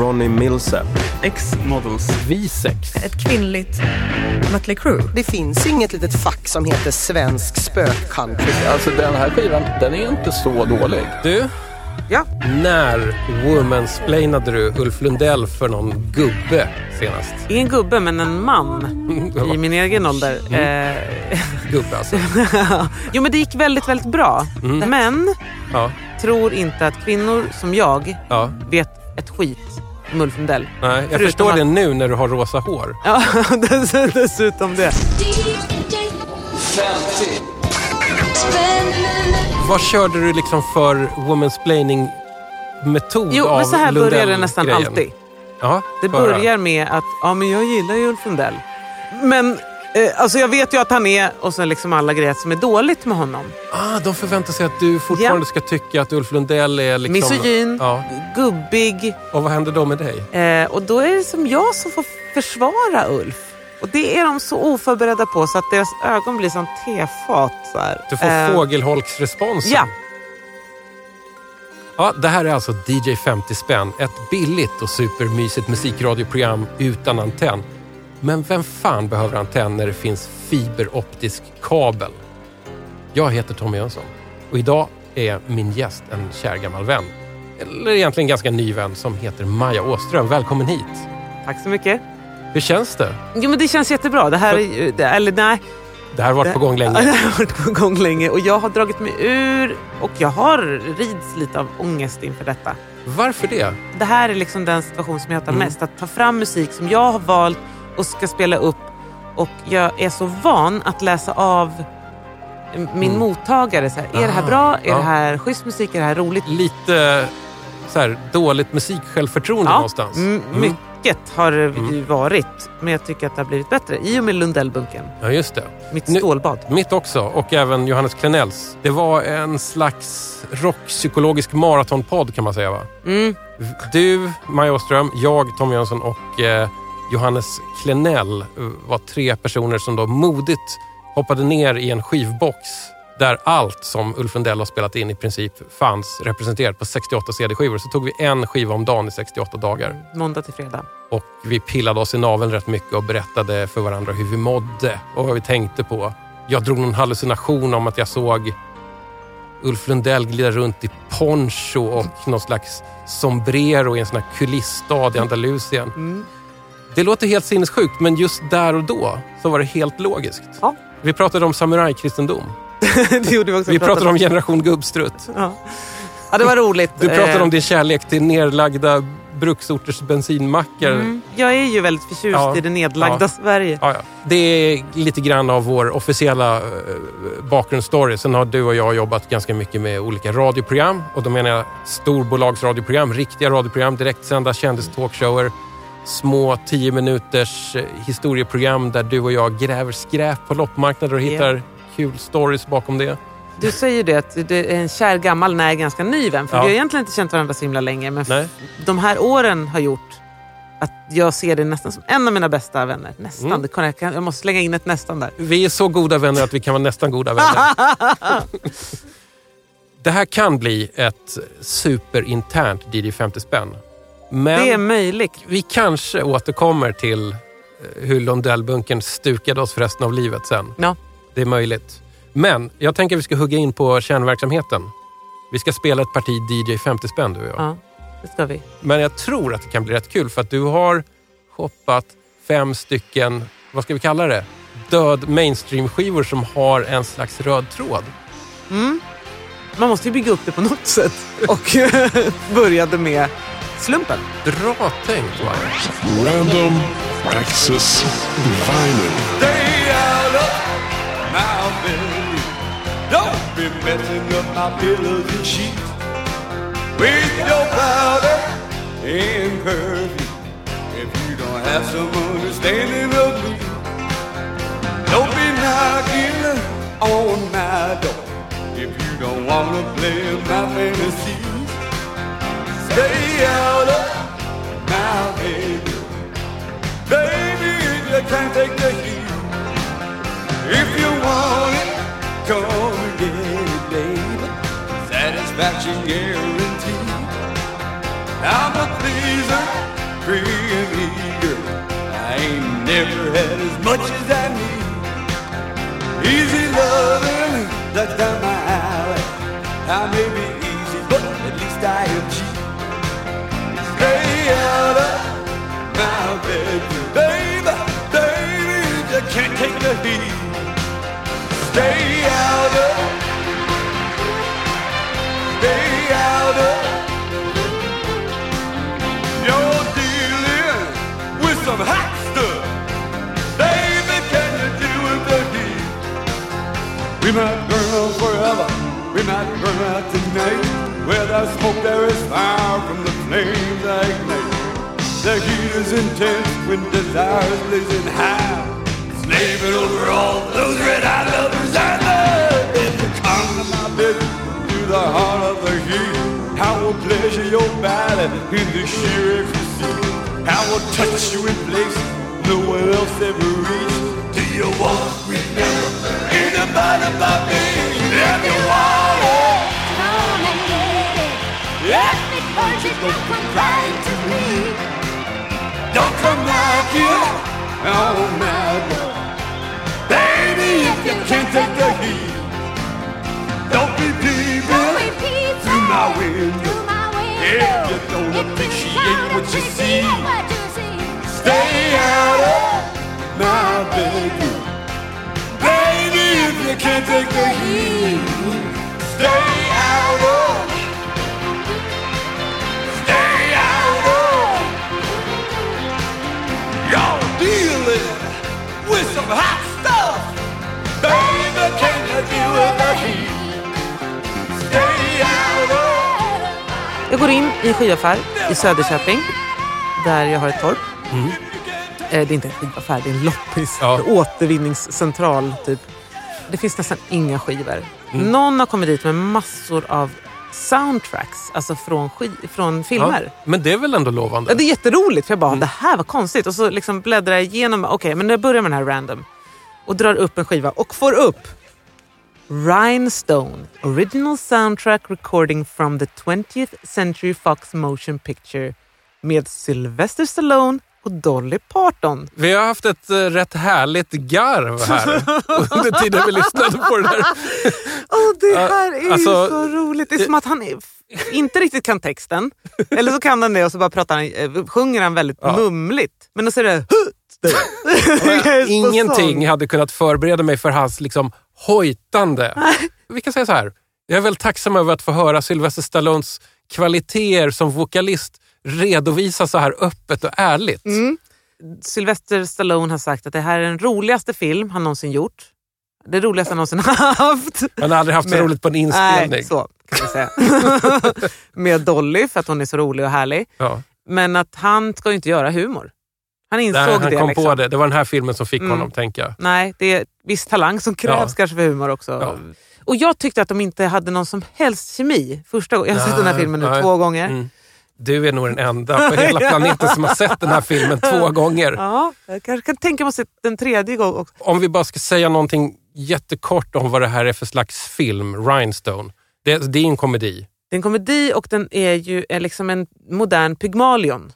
Ronnie Millsap. X-Models. Vi sex. Ett kvinnligt Mötley Crüe. Det finns inget litet fack som heter svensk spökcountry. Alltså den här skivan, den är inte så dålig. Du, Ja. när womansplainade du Ulf Lundell för någon gubbe senast? Ingen gubbe, men en man i min egen ålder. Mm. Eh, Gubbe alltså. jo, men det gick väldigt, väldigt bra. Mm. Men Ja, tror inte att kvinnor som jag ja. vet ett skit Ulf Lundell. Nej, jag Förutom förstår att- det nu när du har rosa hår. Ja, dess- dessutom det. Vad körde du liksom för womansplaining metod Jo, men så här börjar det nästan alltid. Ja, Det börjar med att ja, men jag gillar ju Ulf Lundell. Men eh, alltså jag vet ju att han är, och så liksom alla grejer som är dåligt med honom. Ah, de förväntar sig att du fortfarande ska tycka att Ulf Lundell är liksom... Misogyn, Ja. gubbig. Och vad händer då med dig? Eh, och då är det som jag som får försvara Ulf. Och det är de så oförberedda på så att deras ögon blir som tefat. Så här. Du får Eh, fågelholksresponsen. Ja, Ja, det här är alltså DJ 50 spänn. Ett billigt och supermysigt musikradioprogram utan antenn. Men vem fan behöver antenn när det finns fiberoptisk kabel? Jag heter Tommy Jönsson och idag är min gäst en kär gammal vän. Eller egentligen ganska ny vän som heter Maja Åström. Välkommen hit. tack så mycket. Hur känns det? Jo, men det känns jättebra. Det här är det, eller nej, Det här har varit på gång Ja, länge. det har varit på gång länge och jag har dragit mig ur och jag har rids lite av ångest inför detta. Varför det? Det här är liksom den situation som jag tar Mm. mest. Att ta fram musik som jag har valt och ska spela upp och jag är så van att läsa av min Mm. mottagare. Så här, är det här Ah, bra? Är ja. det här schysst musik? Är det här roligt? Lite så här, dåligt musiksjälvförtroende någonstans. m- Mm. mycket har det Mm. ju varit. Men jag tycker att det har blivit bättre i och med Lundellbunken. Ja, just det. Mitt Nu- stålbad. Mitt också och även Johannes Klenells. Det var en slags rockpsykologisk maratonpodd kan man säga va? Mm. Du, Maja Åström, jag, Tom Jönsson och eh, Johannes Klenell eh, var tre personer som då modigt hoppade ner i en skivbox där allt som Ulf Lundell har spelat in i princip fanns representerat på 68 CD-skivor. Så tog vi en skiva om dagen i 68 dagar. Måndag till fredag. Och vi pillade oss i naveln rätt mycket och berättade för varandra hur vi mådde och vad vi tänkte på. Jag drog någon hallucination om att jag såg Ulf Lundell glida runt i poncho och någon slags sombrero i en sån här kulissstad i Andalusien. Mm. Det låter helt sinnessjukt, men just där och då så var det helt logiskt. Ja. Vi pratade om samurajkristendom. det gjorde vi också. Vi pratade om generation gubbstrutt. Ja. ja, det var roligt. Du pratade Eh, om din kärlek till nerlagda bruksorters bensinmackar. Mm. Jag är ju väldigt förtjust Ja. i det nedlagda Ja. Sverige. Ja, ja. Det är lite grann av vår officiella eh, bakgrundsstory. Sen har du och jag jobbat ganska mycket med olika radioprogram. Och då menar jag storbolagsradioprogram, riktiga radioprogram, direktsända kändistalkshower, små 10 minuters eh, historieprogram där du och jag gräver skräp på loppmarknader och hittar kul stories bakom det. Du säger det att det är en kär gammal, nej ganska ny vän. För Ja. vi har egentligen inte känt varandra så himla länge. Men Nej. de här åren har gjort att jag ser det nästan som en av mina bästa vänner. Nästan. Mm. Jag, kan, jag måste slänga in ett nästan där. Vi är så goda vänner att vi kan vara nästan goda vänner. Det här kan bli ett superinternt DJ 50 spänn. Men... Det är möjligt. Vi kanske återkommer till eh, hur Lundellbunken stukade oss för resten av livet sen. Ja. Det är möjligt. Men jag tänker att vi ska hugga in på kärnverksamheten. Vi ska spela ett parti DJ 50 spänn du och jag. Ja, det ska vi. Men jag tror att det kan bli rätt kul för att du har shoppat fem stycken, vad ska vi kalla det? Död mainstream-skivor som har en slags röd tråd. Mm. Man måste ju bygga upp det på något sätt. Och började med slumpen. Bra tänkt va? Random Access Vinyl. Stay out of my bed. Don't be messing up my pillows and sheets with your powder and perfume. If you don't have some understanding of me, don't be knocking on my door. If you don't wanna play my fantasies, stay out of my bed. Baby, if you can't take the heat. If you want it, come and get it, baby. Satisfaction guaranteed. I'm a pleaser, free and eager. I ain't never had as much as I need. Easy loving, that's down my alley. I may be easy, but at least I am cheap. We might burn out forever. We might burn out tonight. Where there's smoke, there is fire from the flames I ignite. The heat is intense when desire is blazing high. Slaving over all those red eye lovers I love. You come to my bed, to the heart of the heat. I will pleasure your body in the sheer ecstasy. I will touch you in places no one else ever reached. Do you want me to remember anybody but me? If you want it. yeah. Because you don't come crying to me. Don't come knocking on my door. Baby, if you can't take the heat, don't be peeping through my window. my. If you don't appreciate what you see, appreciate what you see. stay out of my bedroom. Baby, if you can't take the heat, stay out of. Hot stuff. Baby, can you deal with the heat? Stay out of. Jag går in i skivaffär i Söderköping där jag har ett torp. Eh, Det är inte en skivaffär, det är en loppis. Ja. Återvinningscentral typ. Det finns nästan inga skivor. Någon har kommit dit med massor av soundtracks, alltså från, från filmer. Ja, men det är väl ändå lovande? Ja, det är jätteroligt för jag bara, det här var konstigt. Och så liksom bläddrar jag igenom, okej men jag börjar med den här random. Och drar upp en skiva och får upp Rhinestone, original soundtrack recording from the 20th Century Fox Motion Picture med Sylvester Stallone och Dolly Parton. Vi har haft ett eh, rätt härligt garv här under tiden vi lyssnade på det där. Åh, det här är alltså, ju så roligt. Det är som att han är, inte riktigt kan texten. Eller så kan han det och så bara pratar han, eh, sjunger han väldigt Ja. mumligt. Men då är det... Ingenting hade kunnat förbereda mig för hans liksom hojtande. Vi kan säga så här. Jag är väldigt tacksam över att få höra Sylvester Stallones kvaliteter som vokalist redovisas så här öppet och ärligt. Mm. Sylvester Stallone har sagt att det här är den roligaste film han någonsin gjort. Det roligaste han någonsin haft. Han har aldrig haft så Men- roligt på en inspelning. Nej, så kan vi säga. Med Dolly för att hon är så rolig och härlig. Ja. Men att han ska ju inte göra humor. Han insåg Nej, han det. kom liksom. på det. Det var den här filmen som fick Mm. honom tänka. Nej, det är viss talang som krävs Ja. kanske för humor också. Ja. Och jag tyckte att de inte hade någon som helst kemi första gången. Jag har sett den här Nej, filmen nu nej. två gånger. Mm. Du är nog den enda på hela planeten som har sett den här filmen två gånger. Ja, jag kanske kan tänka mig att se den tredje gång också. Om vi bara ska säga någonting jättekort om vad det här är för slags film, Rhinestone. Det, det är en komedi. Det är en komedi och den är ju är liksom en modern Pygmalion.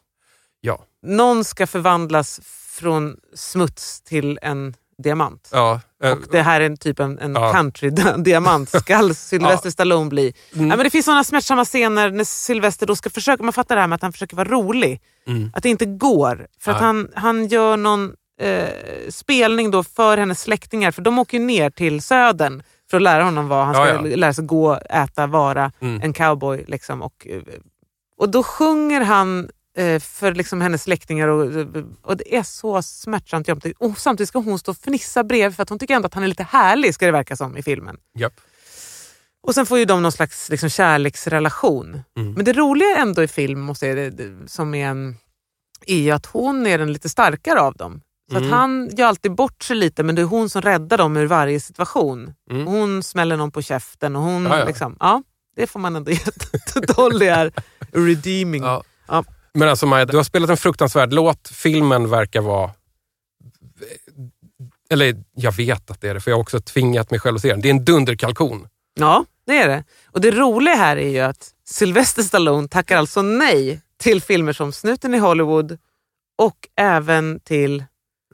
Ja. Någon ska förvandlas från smuts till en diamant. ja. eh, Och det här är en typ en, en Ja. country-diamant. Ska Sylvester Stallone bli. Mm. Ja, men det finns såna smärtsamma scener när Sylvester då ska försöka, man fattar det här med att han försöker vara rolig. Mm. Att det inte går. För att Nej. han, han gör någon eh, spelning då för hennes släktingar, för de åker ner till södern för att lära honom vad han ska Ja, ja. lära sig gå, äta, vara Mm. en cowboy. Liksom, och, eh, och då sjunger han för liksom hennes släktingar och, och det är så smärtsamt jobbigt. Och samtidigt ska hon stå och fnissa bredvid för att hon tycker ändå att han är lite härlig, ska det verka som i filmen. Japp. Och sen får ju de någon slags liksom, kärleksrelation. Mm. Men det roliga ändå i film, måste jag, som är, en, är ju att hon är den lite starkare av dem. Så Mm. att han gör alltid bort sig lite men det är hon som räddar dem ur varje situation. Mm. Hon smäller någon på käften och hon Ja, ja. liksom, ja det får man ändå ge Dolly är redeeming. Ja. Ja. Men alltså Maja, du har spelat en fruktansvärd låt. Filmen verkar vara... Eller jag vet att det är det, för jag har också tvingat mig själv att se den. Det är en dunderkalkon. Ja, det är det. Och det roliga här är ju att Sylvester Stallone tackar alltså nej till filmer som Snuten i Hollywood och även till...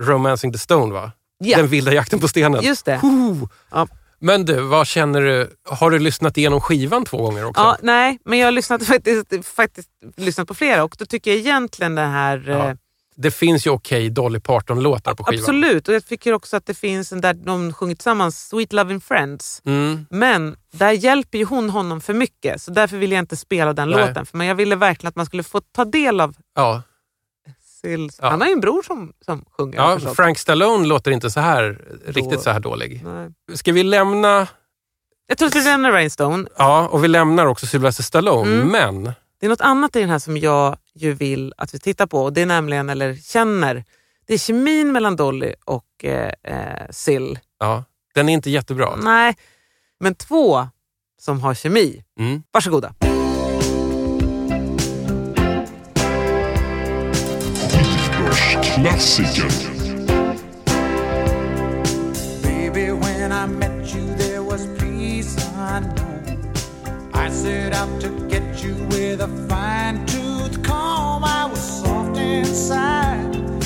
Romancing the Stone va? Ja, Den vilda jakten på stenen. just det. Ho! Ja. Men du, vad känner du? Har du lyssnat igenom skivan två gånger också? Ja, nej, men jag har lyssnat, faktiskt, faktiskt lyssnat på flera och då tycker jag egentligen det här... Ja. eh, Det finns ju okej Dolly Parton-låtar på skivan. Absolut, och jag tycker också att det finns en där de sjunger tillsammans, Sweet Loving Friends. Mm. Men där hjälper ju hon honom för mycket, så därför vill jag inte spela den Nej. låten. För men jag ville verkligen att man skulle få ta del av Ja. Sills... Ja. Han har ju en bror som, som sjunger. ja. Frank Stallone låter inte så här, riktigt så här dålig. Nej. Ska vi lämna... Jag tror att vi lämnar Rainstone. Ja, och vi lämnar också Sylvester Stallone, Mm. men... Det är något annat i den här som jag ju vill att vi tittar på. Och det är nämligen, eller känner, det är kemin mellan Dolly och eh, eh, Sill. Ja, den är inte jättebra. Nej, men två som har kemi. Mm. Varsågoda. Klassiker. Baby, when I met you, there was peace unknown. I set out to get you with a fine tooth comb. I was soft inside.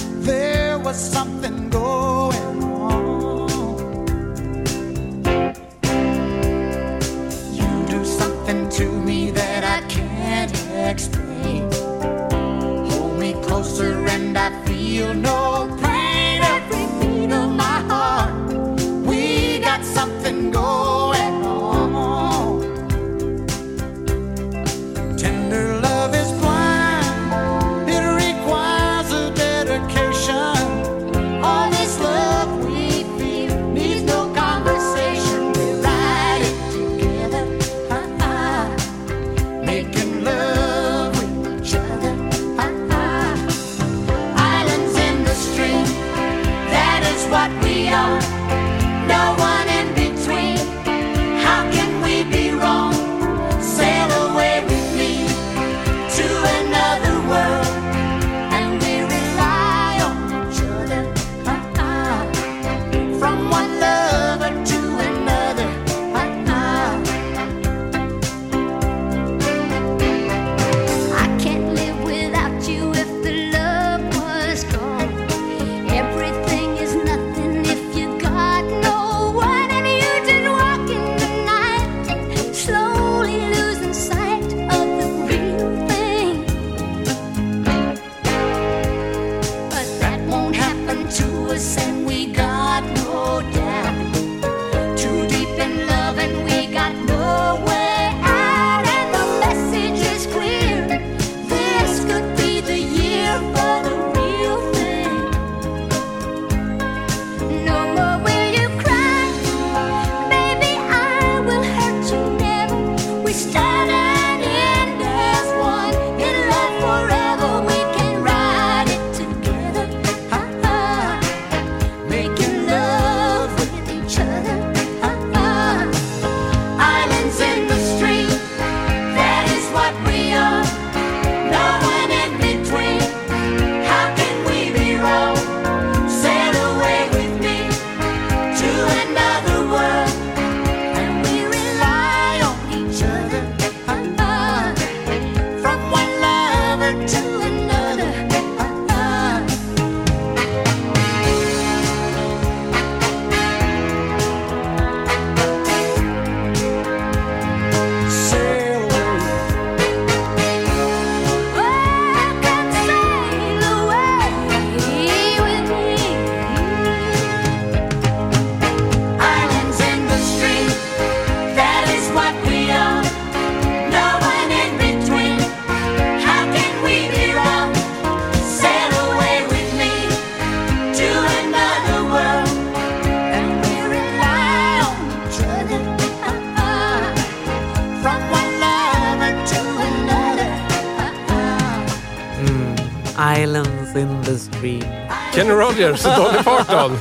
Och Dolly Parton.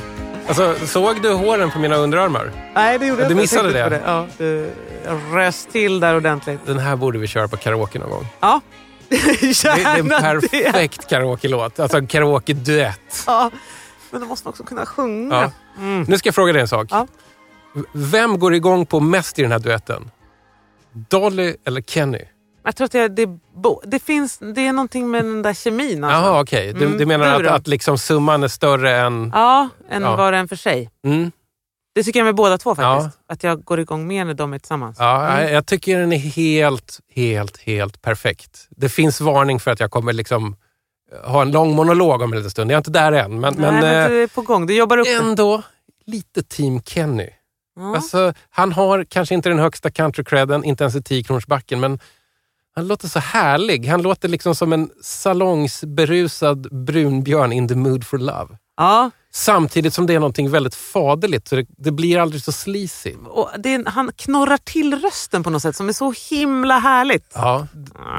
Alltså, såg du håren på mina underarmar? Nej, det gjorde Du jag inte. missade Jag tänkte det? på Ja, det jag rös till där ordentligt. Den här borde vi köra på karaoke någon gång. Ja, Det, det är en gärna det. perfekt karaoke-låt. Alltså en karaoke-duett. Ja, men då måste man också kunna sjunga. Ja. Nu ska jag fråga dig en sak. Ja. Vem går igång på mest i den här duetten? Dolly eller Kenny? Jag tror att det, det, det finns, det är någonting med den där kemin. Alltså. Jaha, okej. Du, Mm, du menar du att, att liksom summan är större än... Ja, än Ja. var och en för sig. Mm. Det tycker jag med båda två faktiskt. Att jag går igång mer när de är tillsammans. Ja, Mm. jag, tycker den är helt, helt, helt perfekt. Det finns varning för att jag kommer liksom ha en lång monolog om en liten stund. Jag är inte där än, men, Nej, men, men eh, du är på gång. Du jobbar upp ändå lite team Kenny. Ja. Alltså, han har kanske inte den högsta country-credden, inte ens i 10 backen, men han låter så härlig. Han låter liksom som en salongsberusad brunbjörn in the mood for love. ja. Samtidigt som det är någonting väldigt faderligt, så det, det blir aldrig så sleazy. Och det han knorrar till rösten på något sätt som är så himla härligt. Ja,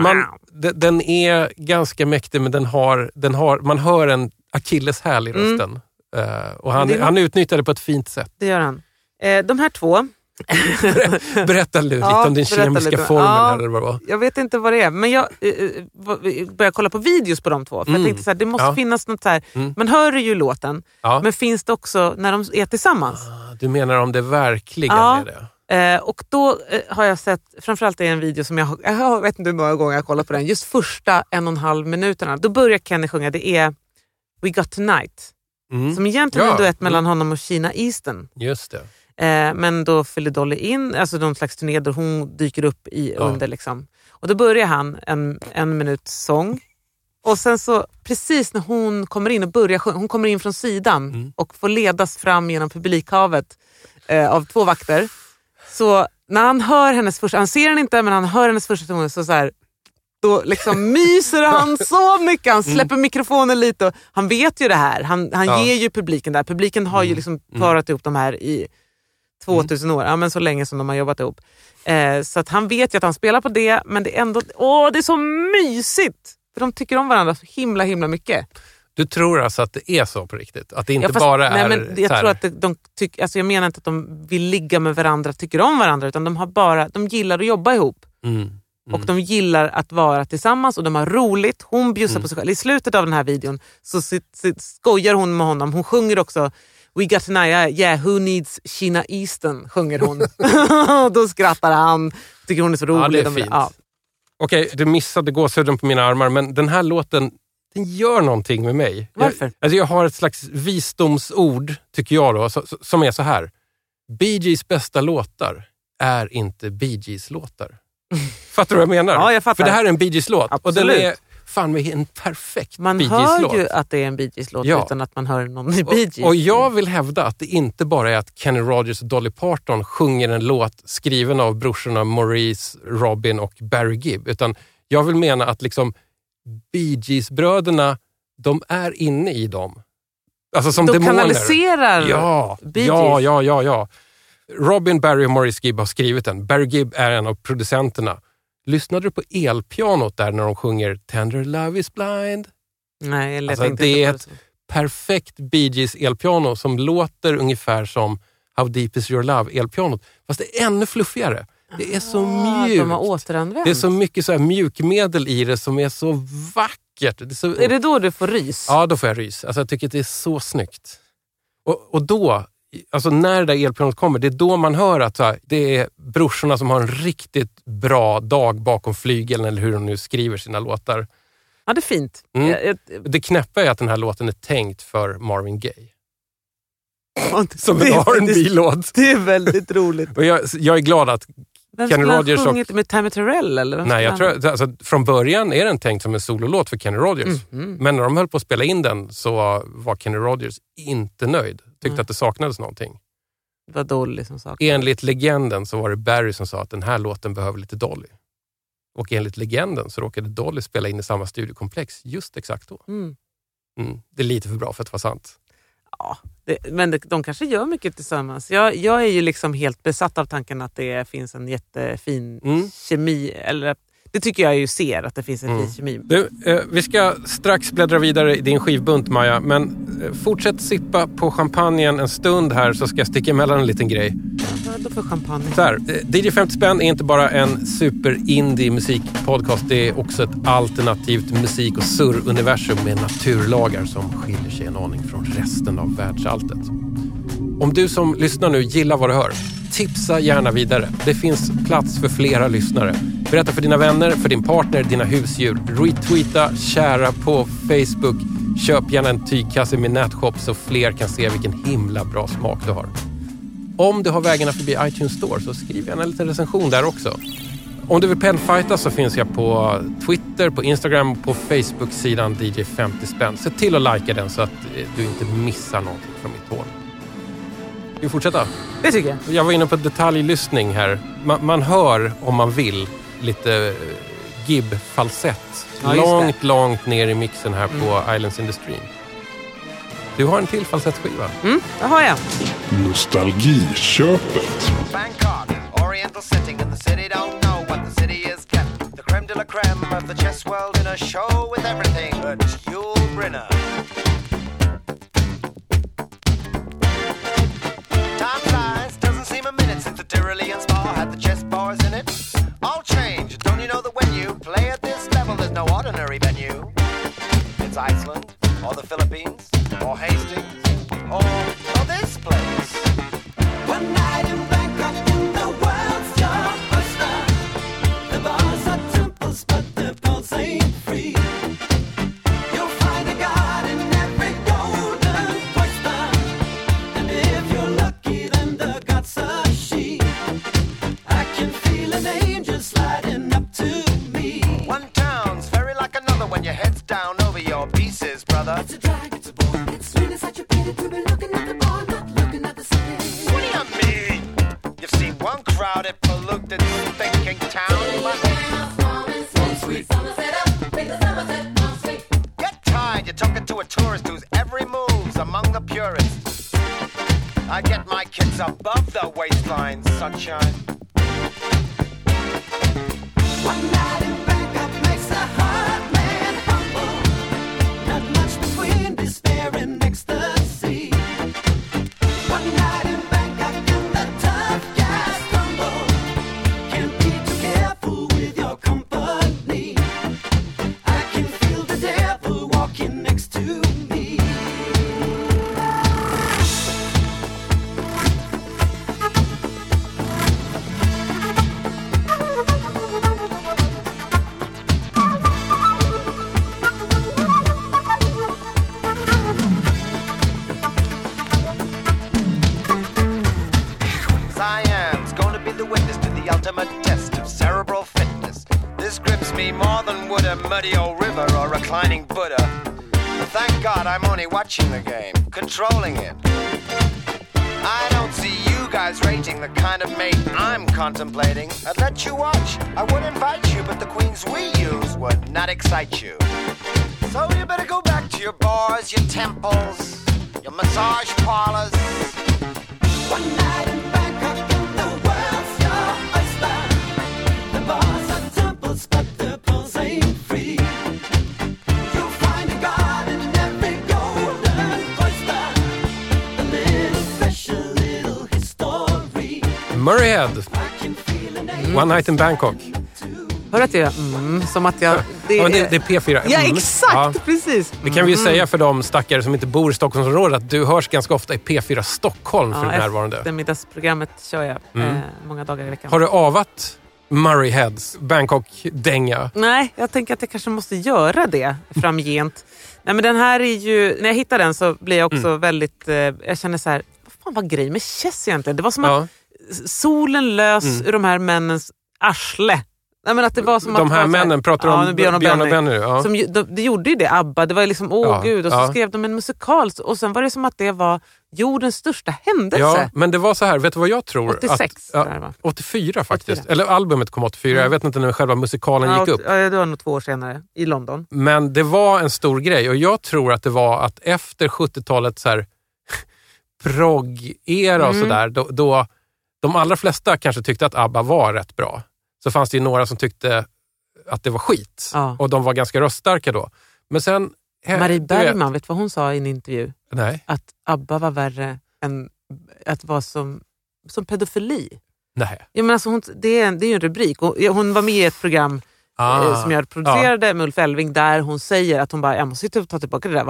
man, de- den är ganska mäktig, men den har, den har, man hör en akilleshäl i rösten. Eh, och han, Mm. Det han utnyttjar det på ett fint sätt. Det gör han. Eh, de här två, Berätta lite Ja, om din kemiska formel. Ja. Här, eller vad det var. jag vet inte vad det är, men jag eh, eh, började kolla på videos på de två. För Mm. jag tänkte så här, det måste Ja. finnas något så här, Mm. man hör ju låten, Ja. men finns det också när de är tillsammans? Du menar om det verkligen Ja. är det? Eh, och då eh, har jag sett, framförallt det en video som jag, jag vet inte hur många gånger jag har kollat på den, just första en och en halv minuterna. Då börjar Kenny sjunga, det är We Got Tonight. Mm. Som egentligen är en Ja. duett mellan honom och Sheena Easton. Just det. Eh, men då fyller Dolly in, alltså någon slags turné där hon dyker upp i Ja. under. Liksom. Och då börjar han en, en minut sång. Och sen så precis när hon kommer in och börjar sjunga, hon kommer in från sidan Mm. och får ledas fram genom publikhavet eh, av två vakter. Så när han hör hennes första, han ser henne inte men han hör hennes första ton så, så här, då liksom myser han så mycket. Han släpper mikrofonen lite. Och han vet ju det här. Han, han Ja. ger ju publiken det här. Publiken har ju liksom parat ihop de här i 2000 år, ja, men så länge som de har jobbat ihop. Eh, så att han vet ju att han spelar på det, men det är ändå åh, det är så mysigt! För de tycker om varandra så himla himla mycket. Du tror alltså att det är så på riktigt? Att det inte Ja, fast- bara nej, är men Jag här, tror att de tyck, alltså jag menar inte att de vill ligga med varandra, tycker om varandra, utan de, har bara, de gillar att jobba ihop. Mm. Och de gillar att vara tillsammans och de har roligt. Hon bjussar Mm. på sig själv. I slutet av den här videon så skojar hon med honom. Hon sjunger också We got tonight, yeah, who needs Sheena Easton? sjunger hon. Då skrattar han, tycker hon är så rolig. Ja, det är fint. ja. Okej, du missade gåshuden på mina armar, men den här låten den gör någonting med mig. Varför? Jag, alltså jag har ett slags visdomsord, tycker jag, då, som är så här. Bee Gees bästa låtar är inte Bee Gees låtar. Fattar du vad jag menar? Ja, jag fattar. För det här är en Bee Gees-låt och den är fan med en perfekt Man Bee hör ju att det är en Bee Gees-låt Ja. utan att man hör någon Bee Gees. Och, och jag vill hävda att det inte bara är att Kenny Rogers och Dolly Parton sjunger en låt skriven av brorsorna Maurice, Robin och Barry Gibb. Utan jag vill mena att liksom Bee Gees-bröderna, de är inne i dem. Alltså som de demoner. kanaliserar Ja, Bee ja, Gees. ja, ja, ja. Robin, Barry och Maurice Gibb har skrivit den. Barry Gibb är en av producenterna. Lyssnade du på elpianot där när de sjunger Tender Love is blind? Nej, jag Alltså, tänkte det inte är ett perfekt Bee Gees elpiano som låter ungefär som How Deep Is Your Love elpianot. Fast det är ännu fluffigare. Det är så Ah, mjukt. De. Det är så mycket så här mjukmedel i det som är så vackert. Det är, så... Är det då du får rys? Ja, då får jag rys. Alltså, jag tycker att det är så snyggt. Och, och då, alltså när det där elpianot kommer, det är då man hör att så här, det är brorsorna som har en riktigt bra dag bakom flygeln eller hur de nu skriver sina låtar. Ja, det är fint. Mm. Jag- jag- Det knäppa är att den här låten är tänkt för Marvin Gaye. Som en R&B-låt. Det är väldigt roligt. Och jag, jag är glad att, Vem Kenny skulle ha Rogers och- sjungit med Tammy Terrell? Eller nej jag tror, alltså, från början är den tänkt som en sololåt för Kenny Rogers. Mhm. Men när de höll på att spela in den så var Kenny Rogers inte nöjd. Tyckte Mm. att det saknades någonting. Det var Dolly som sa Enligt legenden så var det Barry som sa att den här låten behöver lite Dolly. Och enligt legenden så råkade Dolly spela in i samma studiokomplex just exakt då. mm. Mm. Det är lite för bra för att vara sant. ja, det, Men det, de kanske gör mycket tillsammans. Jag, jag är ju liksom helt besatt av tanken att det finns en jättefin Mm. kemi. Eller, att- det tycker jag ju ser, att det finns en Mm. kemi. Du, eh, vi ska strax bläddra vidare i din skivbunt Maja, men eh, fortsätt sippa på champagnen en stund här så ska jag sticka emellan en liten grej. Vadå för champagne? Så här, eh, DJ 50 spänn är inte bara en super-indie musikpodcast. Det är också ett alternativt musik och surr-universum med naturlagar som skiljer sig en aning från resten av världsalltet. Om du som lyssnar nu gillar vad du hör, tipsa gärna vidare. Det finns plats för flera lyssnare. Berätta för dina vänner, för din partner, dina husdjur. Retweeta, kära på Facebook. Köp gärna en tygkasse med nätshop så fler kan se vilken himla bra smak du har. Om du har vägarna förbi iTunes Store så skriv gärna en liten recension där också. Om du vill penfighta så finns jag på Twitter, på Instagram och på Facebook-sidan DJ50 spänn. Se till att likea den så att eh, du inte missar någonting från mitt håll. Vi fortsätta? Det tycker jag. Jag var inne på detaljlyssning här. Man, man hör, om man vill, lite eh, gib-falsett. Ja, långt, långt ner i mixen här på Islands in the Stream. Du har en till falsettskiva. Mm, det har jag. Nostalgiköpet. Bangkok, oriental setting, and the city don't know what the city is kept. The creme de la creme of the chess world in a show with everything but Yul Brynner. Since spa had the chess bars in it. All change, don't you know that when you play at this level, there's no ordinary venue? It's Iceland, or the Philippines, or Hastings, would a muddy old river or reclining Buddha. Thank God I'm only watching the game, controlling it. I don't see you guys rating the kind of mate I'm contemplating. I'd let you watch, I would invite you, but the queens we use would not excite you. So you better go back to your bars, your temples, your massage parlors. One night Murrayhead, angel One Night in Bangkok. Hör att jag mm, som att jag... Ja, men det, det är P4. Ja, Mm. exakt! Ja. Precis. Det kan vi ju säga för de stackare som inte bor i Stockholmsområdet att du hörs ganska ofta i P4 Stockholm för närvarande. Eftermiddagsprogrammet kör jag Mm. eh, många dagar i veckan. Har du avat Murrayheads Bangkok-dänga? Nej, jag tänker att jag kanske måste göra det framgent. Nej, men den här är ju, när jag hittar den så blir jag också Mm. väldigt... Eh, jag känner så här, vad fan var grejen med Chess egentligen? Det var som Ja. att solen lös Mm. ur de här männens arsle. Nej, men att det var som De att här så männen, pratar du om nu Björn och Benny. Benny? Ja. Som, de, det gjorde ju det, ABBA. Det var liksom, åh Ja, gud. Och så ja. skrev de en musikal och sen var det som att det var jordens största händelse. Ja, men det var så här, vet du vad jag tror? 86 att, var. 84 faktiskt. 84. Eller albumet kom 84, jag vet inte när själva musikalen Ja, gick upp. Ja, det var nog två år senare i London. Men det var en stor grej och jag tror att det var att efter 70-talets så här progg-era och Mm. sådär, då, då de allra flesta kanske tyckte att ABBA var rätt bra. Så fanns det ju några som tyckte att det var skit Ja. och de var ganska röststarka då. Men sen... Marie Bergman, vet du vad hon sa i en intervju? Nej, Att ABBA var värre än att vara som, som pedofili. nej. Ja, men alltså hon, det, är en, det är ju en rubrik. Och hon var med i ett program Ah, eh, som jag producerade med Ulf Elving där hon säger att hon bara, jag måste ta tillbaka det där.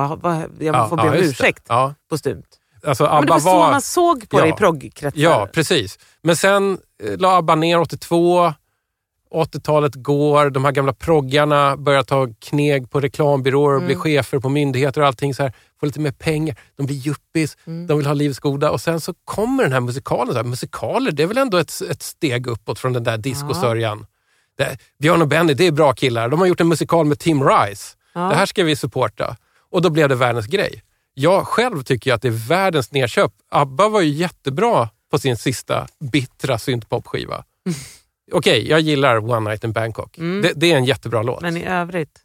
Jag ja, får be ja, om det. ursäkt Ja. postumt. Alltså, Men det ABBA var så var... man såg på det i Ja. proggkretsar. Ja, precis. Men sen eh, la ABBA ner 82. 80-talet går, de här gamla proggarna börjar ta kneg på reklambyråer och Mm. bli chefer på myndigheter och allting så här. Får lite mer pengar, de blir yuppies, Mm. de vill ha livets goda och sen så kommer den här musikalen. Så här, musikaler, det är väl ändå ett, ett steg uppåt från den där discosörjan. Det- Björn och Benny, det är bra killar. De har gjort en musikal med Tim Rice. Ja. Det här ska vi supporta. Och då blev det världens grej. Jag själv tycker att det är världens nedköp. ABBA var ju jättebra på sin sista bittra syntpopskiva. Okej, jag gillar One Night in Bangkok. Det, det är en jättebra låt. Men i övrigt?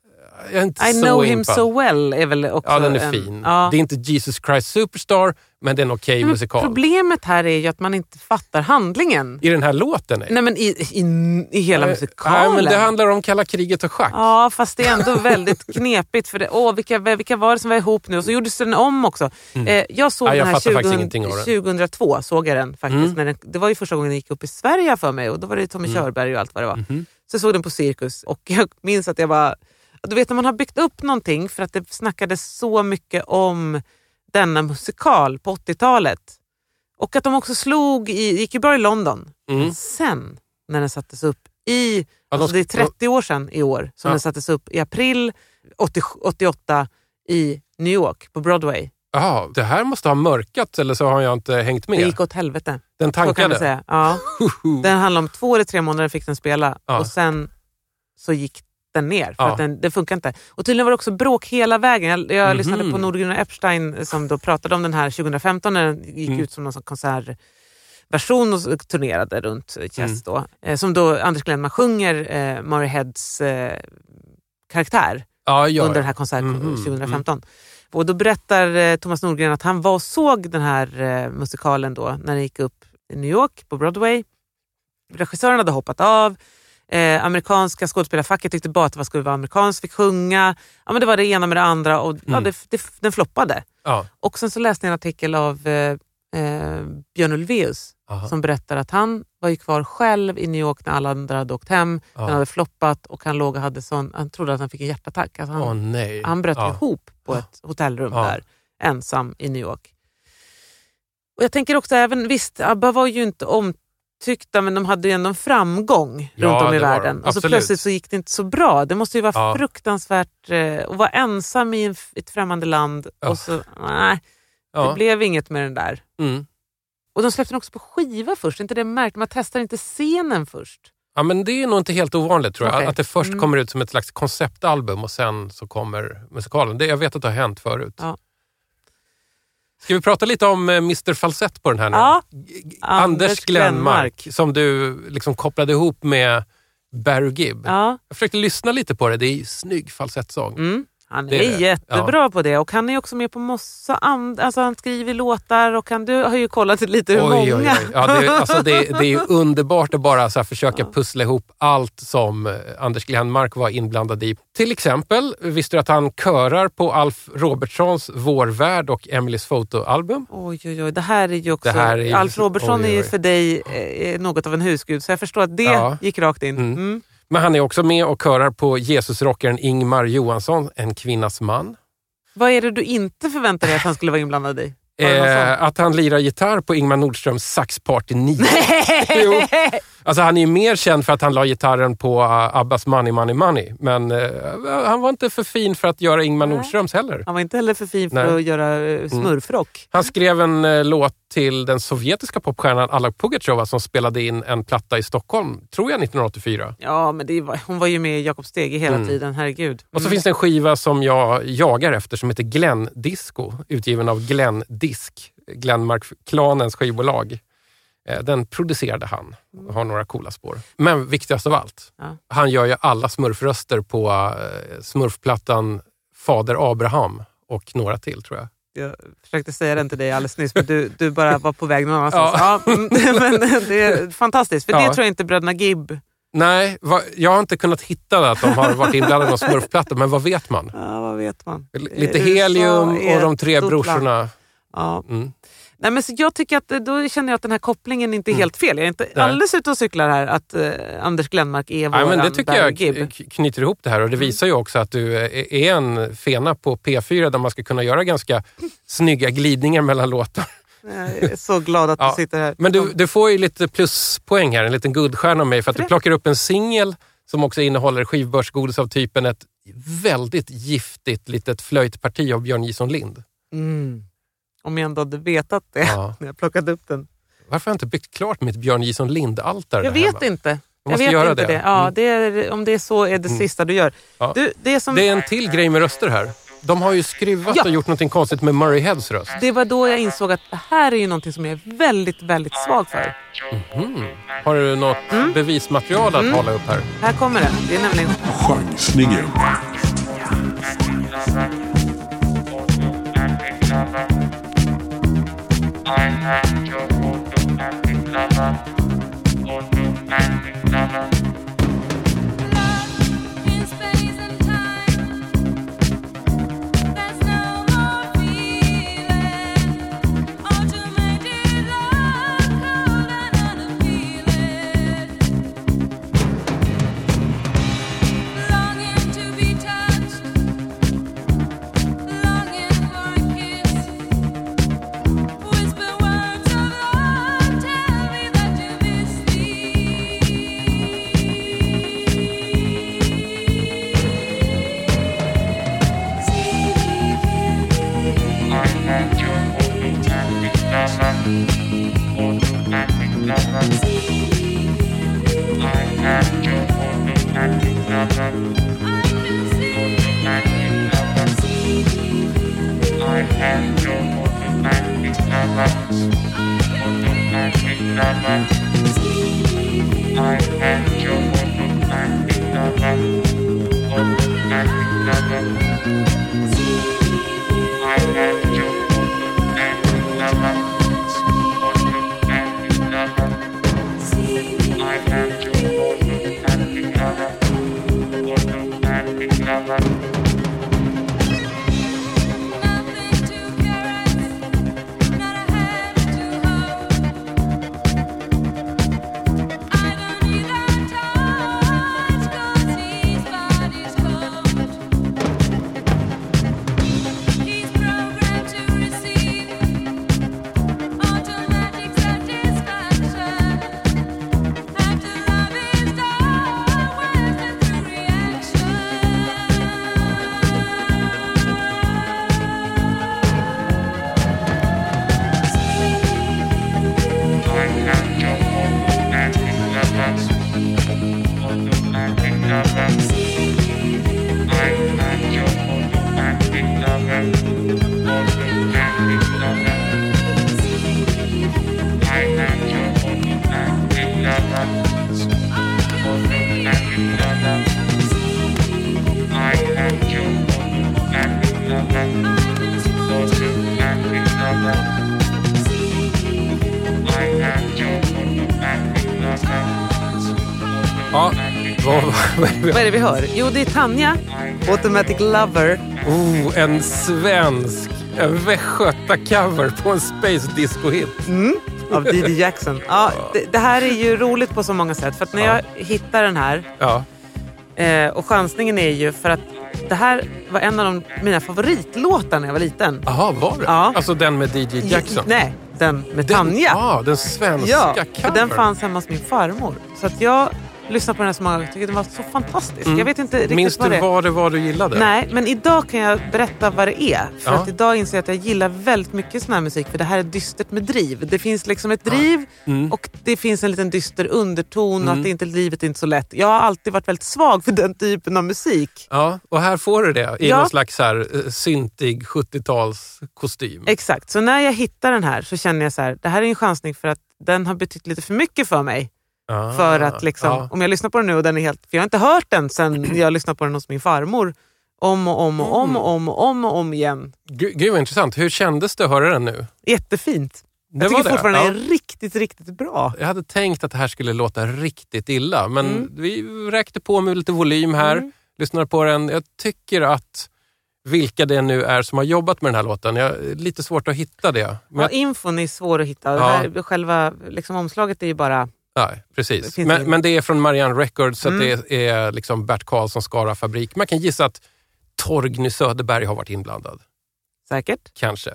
Jag är inte I så know him impad. so well är väl också Ja, den är en, fin. Ja. Det är inte Jesus Christ Superstar, men det är en okej Men musikal. Problemet här är ju att man inte fattar handlingen. I den här låten? Nej, Nej men i, i, i hela Nej, musikalen. Nej, men det handlar om kalla kriget och schack. Ja, fast det är ändå väldigt knepigt. För det, åh, vilka, vilka var det som var ihop nu? Och så gjordes den om också. Eh, jag såg Ja, jag den här faktiskt 20, ingenting av den. 2002. Såg jag den faktiskt. Mm. När den, det var ju första gången den gick upp i Sverige för mig och då var det Tommy Körberg och allt vad det var. Mhm. Så jag såg den på Cirkus och jag minns att jag bara... Du vet när man har byggt upp någonting för att det snackades så mycket om denna musikal på 80-talet. Och att de också slog i, det gick ju bra i London. Mm. Men sen när den sattes upp i, alltså det är sk- 30 år sedan i år som Ja. den sattes upp i april 80, 88 i New York på Broadway. Jaha, det här måste ha mörkat eller så har jag inte hängt Det med. gick åt helvete. Den Så kan man tankade. säga. Ja. Den handlade om två eller tre månader fick den spela Ja. och sen så gick den ner för Ja. att den, det funkar inte. Och tydligen var det också bråk hela vägen. Jag, jag Mhm. lyssnade på Nordgren och Epstein som då pratade om den här 2015 när den gick Mm. ut som någon sån konsertversion och turnerade runt Chess Mm. då. Eh, som då Anders Glenmark sjunger eh, Murray Heads eh, karaktär Ja, ja, under den här konserten Mhm, 2015. Och då berättar eh, Thomas Nordgren att han var och såg den här eh, musikalen då när den gick upp i New York på Broadway. Regissören hade hoppat av. Eh, amerikanska skådespelarfacket tyckte bara att det skulle vara amerikanskt, fick sjunga. Ja, men det var det ena med det andra och ja, Mm. det, det, den floppade. Ja. Och sen så läste jag en artikel av eh, eh, Björn Ulvaeus som berättar att han var ju kvar själv i New York när alla andra hade åkt hem. Ja. Den hade floppat och han låg och hade sån, han trodde att han fick en hjärtattack. Alltså han, Åh nej. han bröt ja. ihop på ett hotellrum Ja. där, ensam i New York. Och Jag tänker också, även visst, ABBA var ju inte omtyckta men de hade ju ändå framgång Ja, runt om i världen. de. Och så Absolut. plötsligt så gick det inte så bra. Det måste ju vara Ja. fruktansvärt eh, att vara ensam i ett främmande land Ja. och så, nej, det Ja. blev inget med den där. Mm. Och de släppte den också på skiva först, inte det märkt? Man testar inte scenen först. ja, men det är nog inte helt ovanligt tror jag. Okej. Att det först Mm. kommer ut som ett slags konceptalbum och sen så kommer musikalen. Det, jag vet att det har hänt förut. Ja. Ska vi prata lite om eh, Mr Falsett på den här nu? Ja. Anders Glenmark, som du liksom kopplade ihop med Barry Gibb. Ja. Jag försökte lyssna lite på det. Det är snygg falsettsång. Mm. Han är, Det är jättebra på det och han är också med på massa and- alltså Han skriver låtar och han, du har ju kollat lite hur Oj, oj, många. oj. Ja, det, alltså det, det är underbart att bara så försöka pussla ihop allt som eh, Anders Glenmark var inblandad i. Till exempel, visste du att han körar på Alf Robertsons Vår värld och Emelies fotoalbum? Oj, oj, oj. Det här är ju också... Det här är Alf Robertson oj, oj, är ju oj. för dig eh, något av en husgud så jag förstår att det Ja. gick rakt in. Mm. Mm. Men han är också med och körar på Jesusrockaren Ingmar Johansson, En kvinnas man. Vad är det du inte förväntade dig att han skulle vara inblandad i? Eh, att han lirar gitarr på Ingmar Nordströms Saxparty 9. Jo. Alltså han är ju mer känd för att han la gitarren på uh, Abbas Money Money Money. Men eh, han var inte för fin för att göra Ingmar Nej. Nordströms heller. Han var inte heller för fin för Nej. Mm. att göra eh, smurfrock. Han skrev en låt till den sovjetiska popstjärnan Alla Pugacheva som spelade in en platta i Stockholm, tror jag 1984. Ja, men det var, hon var ju med i Jakob Stege hela Mm. tiden, herregud. Och så Mm. finns det en skiva som jag jagar efter som heter Glenn Disco, utgiven av Glenn Disk, Glenmark-klanens skivbolag. Eh, Den producerade han och har några coola spår. Men viktigast av allt, Ja. han gör ju alla smurfröster på eh, smurfplattan Fader Abraham och några till tror jag. Jag försökte säga den till dig alldeles nyss, men du, du bara var på väg någon annanstans. Ja. mm, men det är fantastiskt, för Ja. det tror jag inte bröderna Gibb... Nej, va, jag har inte kunnat hitta att de har varit inblandade i någon smurfplatta, men vad vet man? Ja, vad vet man? Lite helium och de tre brorsorna. Ja. Mm. Nej, men så jag tycker att, eh, då känner jag att den här kopplingen inte är helt fel. Jag är inte Nej. alldeles ute och cyklar här att eh, Anders Glenmark är Nej, våran men det tycker jag knyter ihop det här och det visar ju också att du är är en fena på P4 där man ska kunna göra ganska snygga glidningar mellan låtar. Jag är så glad att Ja, du sitter här. Men du, du får ju lite pluspoäng här, en liten guldstjärna av mig för att du plockar upp en singel som också innehåller skivbörsgodis av typen ett väldigt giftigt litet flöjtparti av Björn Jison Lind. Mm. Om jag ändå hade vetat det Ja. när jag plockade upp den. Varför har jag inte byggt klart mitt Björn Jison Lind-altare Jag vet hemma? inte. Jag Jag måste vet göra inte det. det. Ja, Mm. det är, om det är så är det sista du gör. Ja. Du, det, som, Det är en till grej med röster här. De har ju skruvat Ja. och gjort något konstigt med Murray Heads röst. det var då jag insåg att det här är ju någonting som jag är väldigt, väldigt svag för. Har du något Mm. bevismaterial att hålla upp här? Här kommer det. Det är nämligen Chansningen. I had your photo and it det? Vi hör? Jo, det är Tanja, Automatic Lover. Oh, en svensk en västgöta-cover på en space disco-hit. av Didi Jackson. Ja, det, det här är ju roligt på så många sätt. För att när jag hittar den här, Ja. eh, och chansningen är ju för att det här var en av de, mina favoritlåtar när jag var liten. Jaha, var det? Ja. Alltså den med DJ Jackson? Nej, den med Den, Tanja. Ja, den svenska Ja, covern. den fanns hemma hos min farmor. Så att jag lyssnade på den här så många gånger tyckte den var så fantastisk. Jag vet inte riktigt Mm. Minns vad du det är. vad det var du gillade? Nej, men idag kan jag berätta vad det är. För Ja. att idag inser jag att jag gillar väldigt mycket sån här musik. För det här är dystert med driv. Det finns liksom ett driv Mm. och det finns en liten dyster underton och att det inte, livet är inte så lätt. Jag har alltid varit väldigt svag för den typen av musik. Ja, och här får du det i Ja. någon slags här, eh, syntig 70-tals kostym. Exakt, så när jag hittar den här så känner jag så här, det här är en chansning för att den har betytt lite för mycket för mig. Ah, För att liksom, ja. om jag lyssnar på den nu och den är helt... För jag har inte hört den sen jag lyssnade på den hos min farmor. Om och om och om och om och om, och om igen. Gud, gud vad intressant. Hur kändes det att höra den nu? Jättefint. Det jag tycker det, fortfarande ja. den är riktigt, riktigt bra. Jag hade tänkt att det här skulle låta riktigt illa, men Mm. vi räckte på med lite volym här, lyssnade på den. Jag tycker att vilka det nu är som har jobbat med den här låten, jag lite svårt att hitta det. Men Ja, infon är svår att hitta. Det Ja. här, själva liksom, omslaget är ju bara... Nej, Det precis. finns Men, men det är från Marianne Records, så Mm. att det är liksom Bert Karlssons Skara-fabrik. Man kan gissa att Torgny Söderberg har varit inblandad. Säkert. Kanske.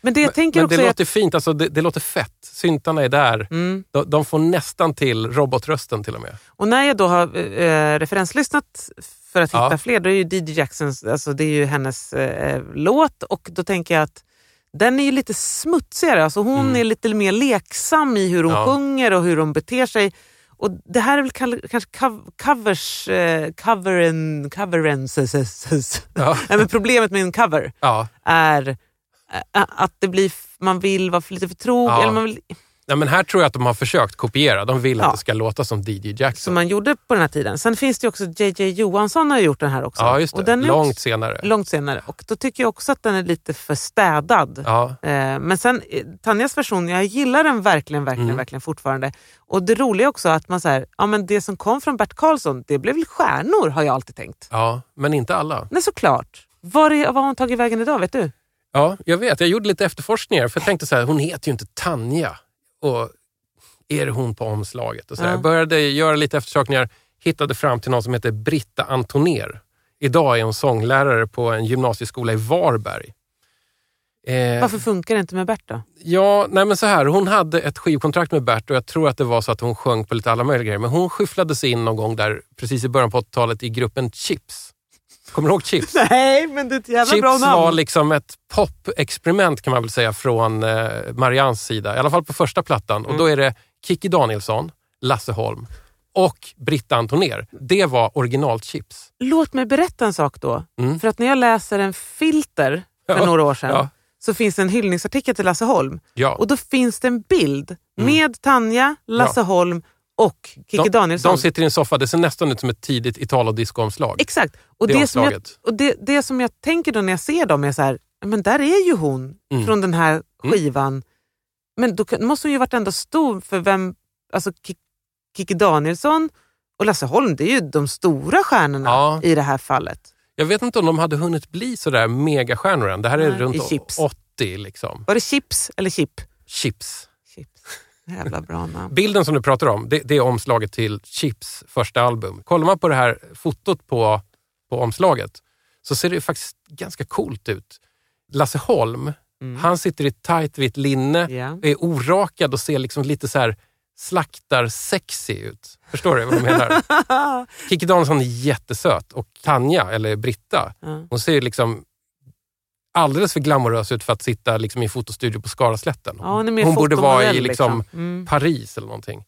Men det jag tänker Men också det låter fint, alltså, det, det låter fett. Syntarna är där. Mm. De, de får nästan till robotrösten till och med. Och när jag då har eh, referenslyssnat för att hitta Ja. fler, då är ju Didi Jacksons, alltså det är ju hennes eh, låt och då tänker jag att den är ju lite smutsigare. Alltså hon Mm. är lite mer leksam i hur hon Ja. sjunger och hur hon beter sig. Och det här är väl kanske cov- covers, eh, coveren, coverenses. Ja. Nej, men problemet med en cover Ja. är eh, att det blir, man vill vara lite för trogen. Eller man vill, Ja, men här tror jag att de har försökt kopiera. De vill Ja. att det ska låta som DJ Jackson. som man gjorde på den här tiden. Sen finns det ju också JJ Johansson har gjort den här också. ja, just det. Och den Långt också, senare. långt senare. Och då tycker jag också att den är lite för städad. Ja. Eh, men sen eh, Tanjas version, jag gillar den verkligen, verkligen, Mm. verkligen fortfarande. Och det roliga också att man säger, ja men det som kom från Bert Karlsson, det blev väl stjärnor har jag alltid tänkt. ja, men inte alla. Nej såklart. Var, är, var har hon tagit vägen idag, vet du? Ja, jag vet. Jag gjorde lite efterforskningar för jag tänkte så här, hon heter ju inte Tanja. Och är det hon på omslaget? Och så. Ja. Jag började göra lite eftersökningar, hittade fram till någon som heter Britta Antoner. Idag är hon sånglärare på en gymnasieskola i Varberg. Eh, Varför funkar det inte med Bert då? Ja, nej men så här. Hon hade ett skivkontrakt med Bert och jag tror att det var så att hon sjöng på lite alla möjliga grejer. Men hon skyfflade sig in någon gång där precis i början på 80-talet i gruppen Chips. Kommer du ihåg Chips? Nej, men det är ett jävla Chips bra namn. var liksom ett pop-experiment kan man väl säga från eh, Marians sida. I alla fall på första plattan. Och då är det Kikki Danielsson, Lasse Holm och Britta Antoner. Det var original Chips. Låt mig berätta en sak då. Mm. För att när jag läser en filter för Ja, några år sedan ja. så finns det en hyllningsartikel till Lasse Holm. Ja. Och då finns det en bild med Tanja, Lasse Mm. Holm och Kikki de, Danielsson. de sitter i en soffa. Det ser nästan ut som ett tidigt Italo disco-omslag. Exakt. Och, Det det, som jag, och det, det som jag tänker då när jag ser dem är så här, men där är ju hon Mm. från den här skivan. Men då måste hon ju varit ändå stor för vem, alltså Ki- Kikki Danielsson och Lasse Holm, det är ju de stora stjärnorna Ja. i det här fallet. Jag vet inte om de hade hunnit bli sådär megastjärnor än. Det här är Nej, runt Chips. 80 liksom. Var det Chips eller Chip? Chips. Jävla bra namn. Bilden som du pratar om, det, det är omslaget till Chips första album. Kollar man på det här fotot på, på omslaget så ser det faktiskt ganska coolt ut. Lasse Holm, han sitter i tight vitt linne, Mm. Ja. är orakad och ser liksom lite så här slaktar-sexy ut. Förstår du vad jag menar? Kikki Danielsson är jättesöt och Tanja, eller Britta, Ja. hon ser liksom alldeles för glamorös ut för att sitta liksom i en fotostudio på Skaraslätten. Ja, hon mer borde vara i liksom liksom. Mm. Paris eller någonting.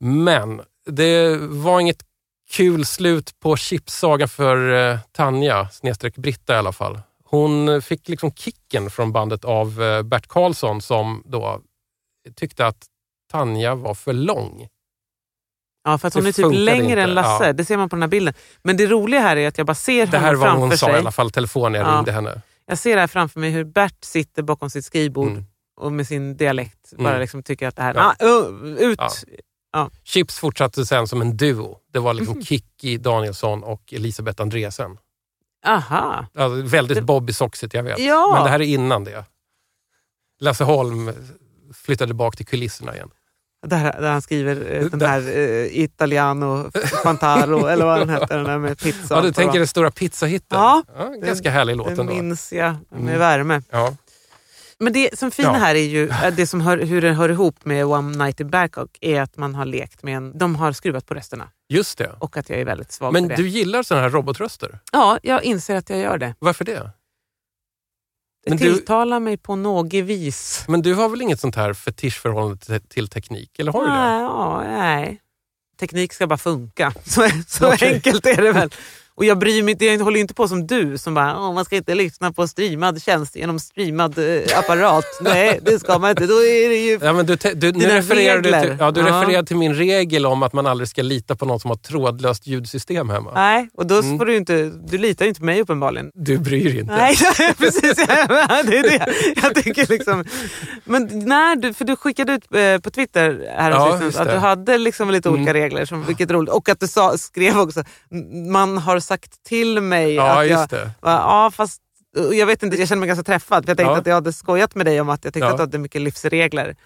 Men det var inget kul slut på chipsagan för eh, Tanja, snedstreck Britta i alla fall. Hon fick liksom kicken från bandet av eh, Bert Karlsson som då tyckte att Tanja var för lång. Ja, för att Det hon är typ längre inte, än Lasse. ja. Det ser man på den här bilden. Men det roliga här är att jag bara ser Det honom här var vad framför hon sa sig. i alla fall, telefon när jag Ja. ringde henne. Jag ser det här framför mig hur Bert sitter bakom sitt skrivbord Mm. och med sin dialekt bara Mm. liksom tycker att det här... Ja. Ah, uh, ut! Ja. Chips fortsatte sen som en duo. Det var liksom Kikki Danielsson och Elisabeth Andresen. Aha. Alltså, väldigt Bobby Soxigt, jag vet. Ja. Men det här är innan det. Lasse Holm flyttade bak till kulisserna igen. Där, där han skriver eh, den Där. här eh, Italiano Fantaro, eller vad den heter, den där med pizza. Ja, du tänker den stora pizzahitten? Ja, ganska härlig låt Den ändå. minns jag med Mm. värme. Ja. Men det som fina Ja. här är ju, eh, det som hör, hur det hör ihop med One Night in Bangkok är att man har lekt med en, de har skruvat på rösterna Just det. och att jag är väldigt svag Men för det. du gillar sådana här robotröster? Ja, jag inser att jag gör det. Varför det? Men du- tilltalar mig på något vis. Men du har väl inget sånt här fetischförhållande till, teknik? Eller har du det? Nej, ja, nej. Teknik ska bara funka. Så, så Okej. enkelt är det väl. Och jag bryr mig inte, jag håller inte på som du som bara, "Åh, man ska inte lyssna på streamad tjänst genom streamad eh, apparat. Nej, det ska man inte. Då är det ju... Ja, men du, du, nu refererar du, till, regler. ja, du Ja. refererar till min regel om att man aldrig ska lita på någon som har trådlöst ljudsystem hemma. Nej, och då Mm. får du inte, du litar ju inte på mig uppenbarligen. Du bryr dig inte. Nej, precis. Det är det. Jag tycker liksom... Men när du, för du skickade ut eh, på Twitter här Ja, att du hade liksom lite olika Mm. regler, som, vilket roligt. Och att du sa, skrev också, "M- man har sagt till mig Ja, att jag... det. Ja, fast och jag vet inte, jag känner mig ganska träffad. För jag tänkte Ja. att jag hade skojat med dig om att jag tyckte Ja. att du hade mycket livsregler.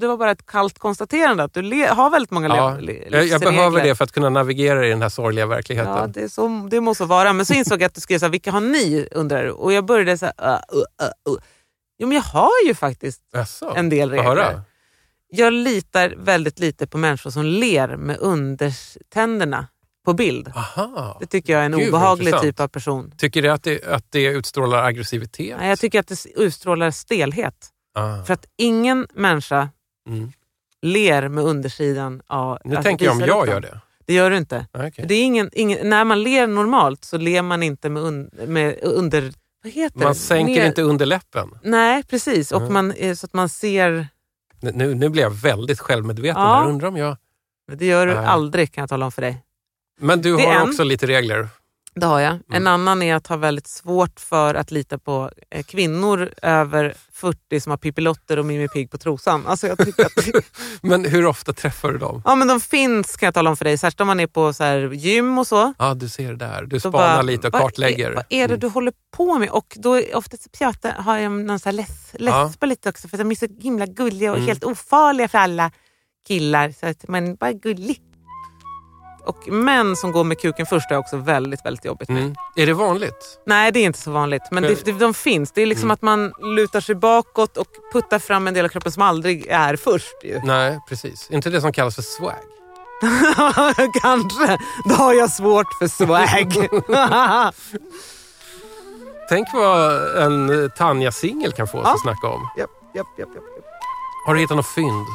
Det var bara ett kallt konstaterande att du har väldigt många Ja, lev- li- jag, livsregler. behöver det för att kunna navigera i den här sorgliga verkligheten. Ja, det, så, det måste vara. Men så insåg jag att du skrev så här, vilka har ni? undrar du. Och jag började så här, uh, uh, uh, uh. Jo, men jag har ju faktiskt Jaså? en del höra. regler. Jag litar väldigt lite på människor som ler med undertänderna på bild. Aha. Det tycker jag är en Gud, obehaglig intressant. typ av person. Tycker du att det, att det utstrålar aggressivitet? Nej, jag tycker att det utstrålar stelhet. Ah. För att ingen människa Mm. ler med undersidan av... Nu alltså tänker jag om jag upp gör det. Det gör du inte. Ah, okej. Det är ingen, ingen, när man ler normalt så ler man inte med, un, med under... Vad heter Man sänker Ner- inte underläppen. Nej, precis. Och Mm. man, så att man ser... Nu, nu blir jag väldigt självmedveten. Ja. här. Undrar om jag... Det gör du Nej. aldrig kan jag tala om för dig. Men du Det har också lite regler. Det har jag. Mm. En annan är att ha väldigt svårt för att lita på eh, kvinnor över 40 som har pippilotter och Mimmi Pigg på trosan. Alltså jag tycker att, Men hur ofta träffar du dem? ja, men de finns kan jag tala om för dig, särskilt om man är på så här, gym och så. Ja, du ser där. Du spanar bara, lite och vad kartlägger. Är, vad är det du håller på med? Och då är ofta så pratar, har jag någon så här läs, läspa lite också för de är så himla gulliga och Mm. helt ofarliga för alla killar. Så att man bara är gullig. Och män som går med kuken först är också väldigt, väldigt jobbigt med. Mm. Är det vanligt? Nej, det är inte så vanligt. Men det, det, de finns. Det är liksom Mm. att man lutar sig bakåt och puttar fram en del av kroppen som aldrig är först. Ju. Nej, precis. Inte det som kallas för swag? Kanske. Då har jag svårt för swag. Tänk vad en Tanja-singel kan få oss Ja. att snacka om. japp, japp, japp, japp. Har du hittat något fynd?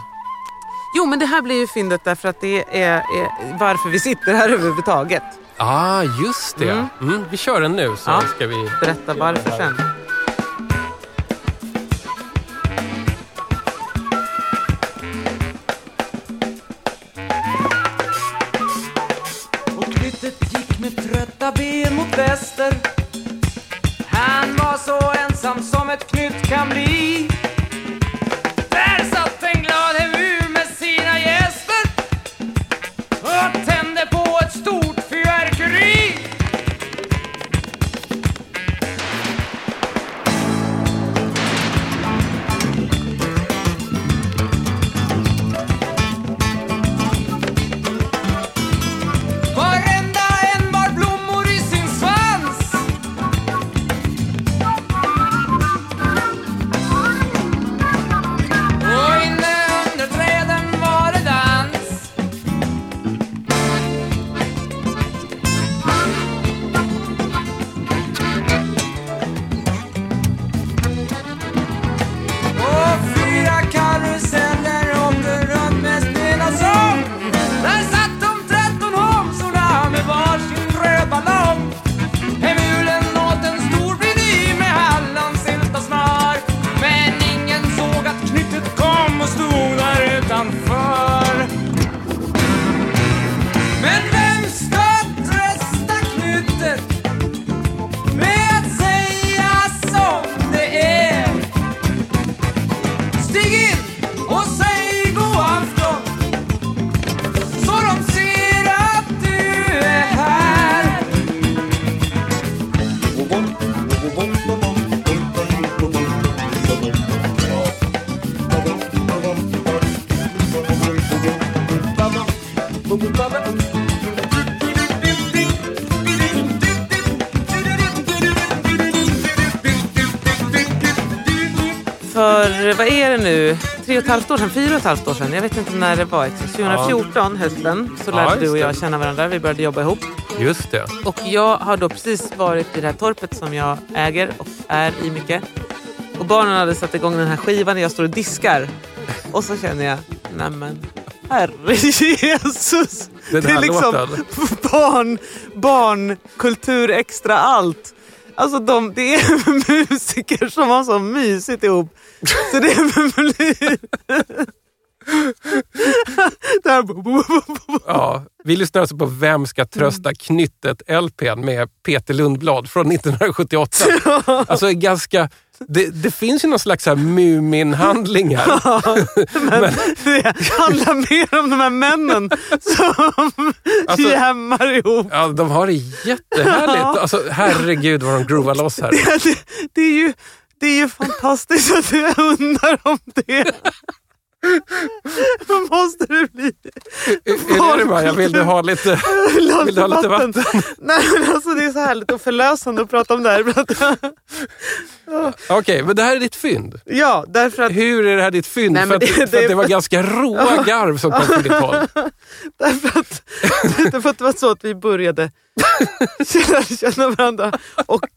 Jo, men det här blir ju fyndet därför att det är, är varför vi sitter här överhuvudtaget. Ah, just det. Mm. Mm, vi kör den nu så Ja. ska vi... Berätta varför sen. vad är det nu? Tre och ett halvt år sedan? Fyra och ett halvt år sedan? Jag vet inte när det var. exakt. 2014, hösten, så Ja, lärde just du och jag känna varandra. Vi började jobba ihop. Just det. Och jag har då precis varit i det här torpet som jag äger och är i mycket. Och barnen hade satt igång den här skivan och jag står och diskar. Och så känner jag, nämen herre Jesus. Den det är liksom låten. barn, barnkultur extra allt. Alltså de, det är musiker som har så mysigt ihop. Så det blir... det här... Ja, vi lyssnar alltså på Vem ska trösta knyttet LPn med Peter Lundblad från 1978. Alltså ganska, det, det finns ju någon slags så här Mumin-handlingar. Men det handlar mer om de här männen som Alltså- jämmar ihop. Ja, de har det jättehärligt. Alltså, herregud vad de groovar loss här. Det, det, det, är ju, det är ju fantastiskt att jag undrar om det. Men måste det bli Är det Maja? Vill du ha lite, vill du ha lite vatten? Nej men alltså det är så härligt och förlösande att prata om det här. Ja, Okej, men det här är ditt fynd. ja, därför att, Hur är det här ditt fynd? Nej, för, att, det- för att det- det var ganska råa garv som kom från ditt håll. därför, att, därför att det var så att vi började känna, känna varandra och,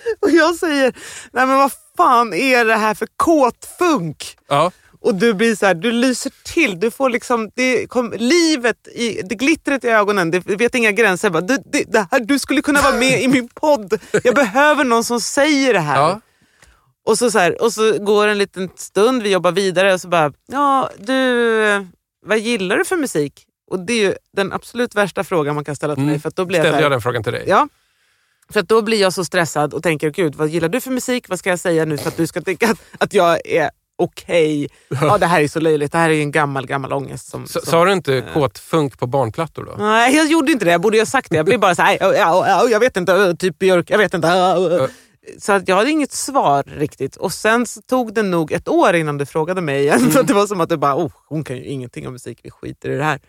och jag säger, nej men vad fan är det här för kåtfunk? Ja. Och du blir så här, du lyser till, du får liksom det kom, livet, i, det glittret i ögonen, det vet inga gränser. Jag Bara, du, det, det här, du skulle kunna vara med i min podd, jag behöver någon som säger det här. Ja. Och, så, så här, och så går en liten stund, vi jobbar vidare och så bara, ja du, vad gillar du för musik? Och det är ju den absolut värsta frågan man kan ställa till mig. För då blir jag Ställde här, jag den frågan till dig? Ja. För att då blir jag så stressad och tänker, gud vad gillar du för musik? Vad ska jag säga nu för att du ska tycka att, att jag är okej? Ja, det här är så löjligt. Det här är en gammal, gammal ångest. Som, som, Sa du inte kåtfunk på barnplattor då? Nej, jag gjorde inte det. Jag borde ju ha sagt det. Jag blev bara så här, ja, ja, ja, jag vet inte, äh, typ Björk, jag vet inte. äh, äh. Så att jag hade inget svar riktigt. Och sen så tog det nog ett år innan du frågade mig igen. Att det var som att du bara, oh, hon kan ju ingenting om musik, vi skiter i det här.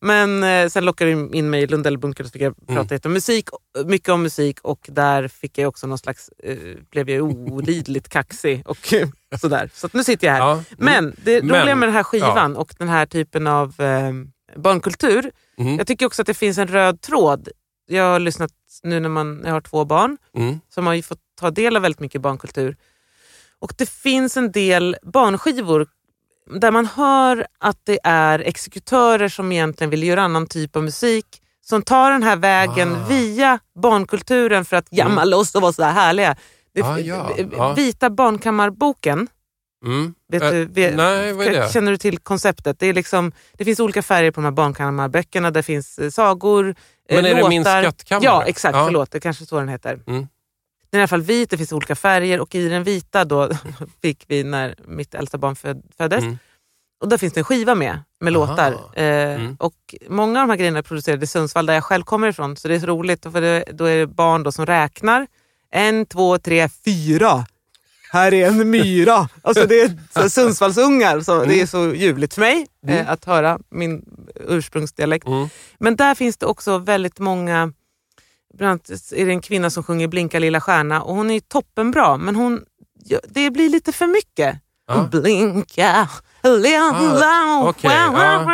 Men eh, sen lockade du in mig i Lundellbunkern så fick jag prata Mm. om musik, mycket om musik och där fick jag också någon slags, eh, blev jag olidligt kaxig och sådär. Så nu sitter jag här. Ja. Mm. Men det Men, roliga med den här skivan och den här typen av eh, barnkultur, Mm. jag tycker också att det finns en röd tråd. Jag har lyssnat nu när man, jag har två barn Mm. som har ju fått ta del av väldigt mycket barnkultur. Och det finns en del barnskivor där man hör att det är exekutörer som egentligen vill göra annan typ av musik som tar den här vägen Ah. via barnkulturen för att jamma loss och vara så här härliga. Det, Ah, ja. v- Ja. Vita barnkammarboken, Mm. vet Äh, du, vet, nej, vad är det? känner du till konceptet? Det, är liksom, det finns olika färger på de här barnkammarböckerna. Det finns eh, sagor, eh, Men är det låtar. Min skattkammare? Ja, exakt. Ja. Förlåt, det kanske är så den heter. Mm. Den är i alla fall vit, det finns olika färger och i den vita då fick vi när mitt äldsta barn föd, föddes. Mm. Och där finns det en skiva med, med Aha. låtar. Eh, Mm. Och många av de här grejerna är producerade i Sundsvall där jag själv kommer ifrån. Så det är så roligt, för det, då är det barn då som räknar. En, två, tre, fyra. Här är en myra. Alltså det är så Sundsvallsungar. Så Det är så ljuvligt för mig eh, att höra min ursprungsdialekt. Mm. Men där finns det också väldigt många, bland annat är det en kvinna som sjunger Blinka lilla stjärna och hon är toppenbra men hon, det blir lite för mycket. Ja. Blinka lilla Ah, ja. stjärna.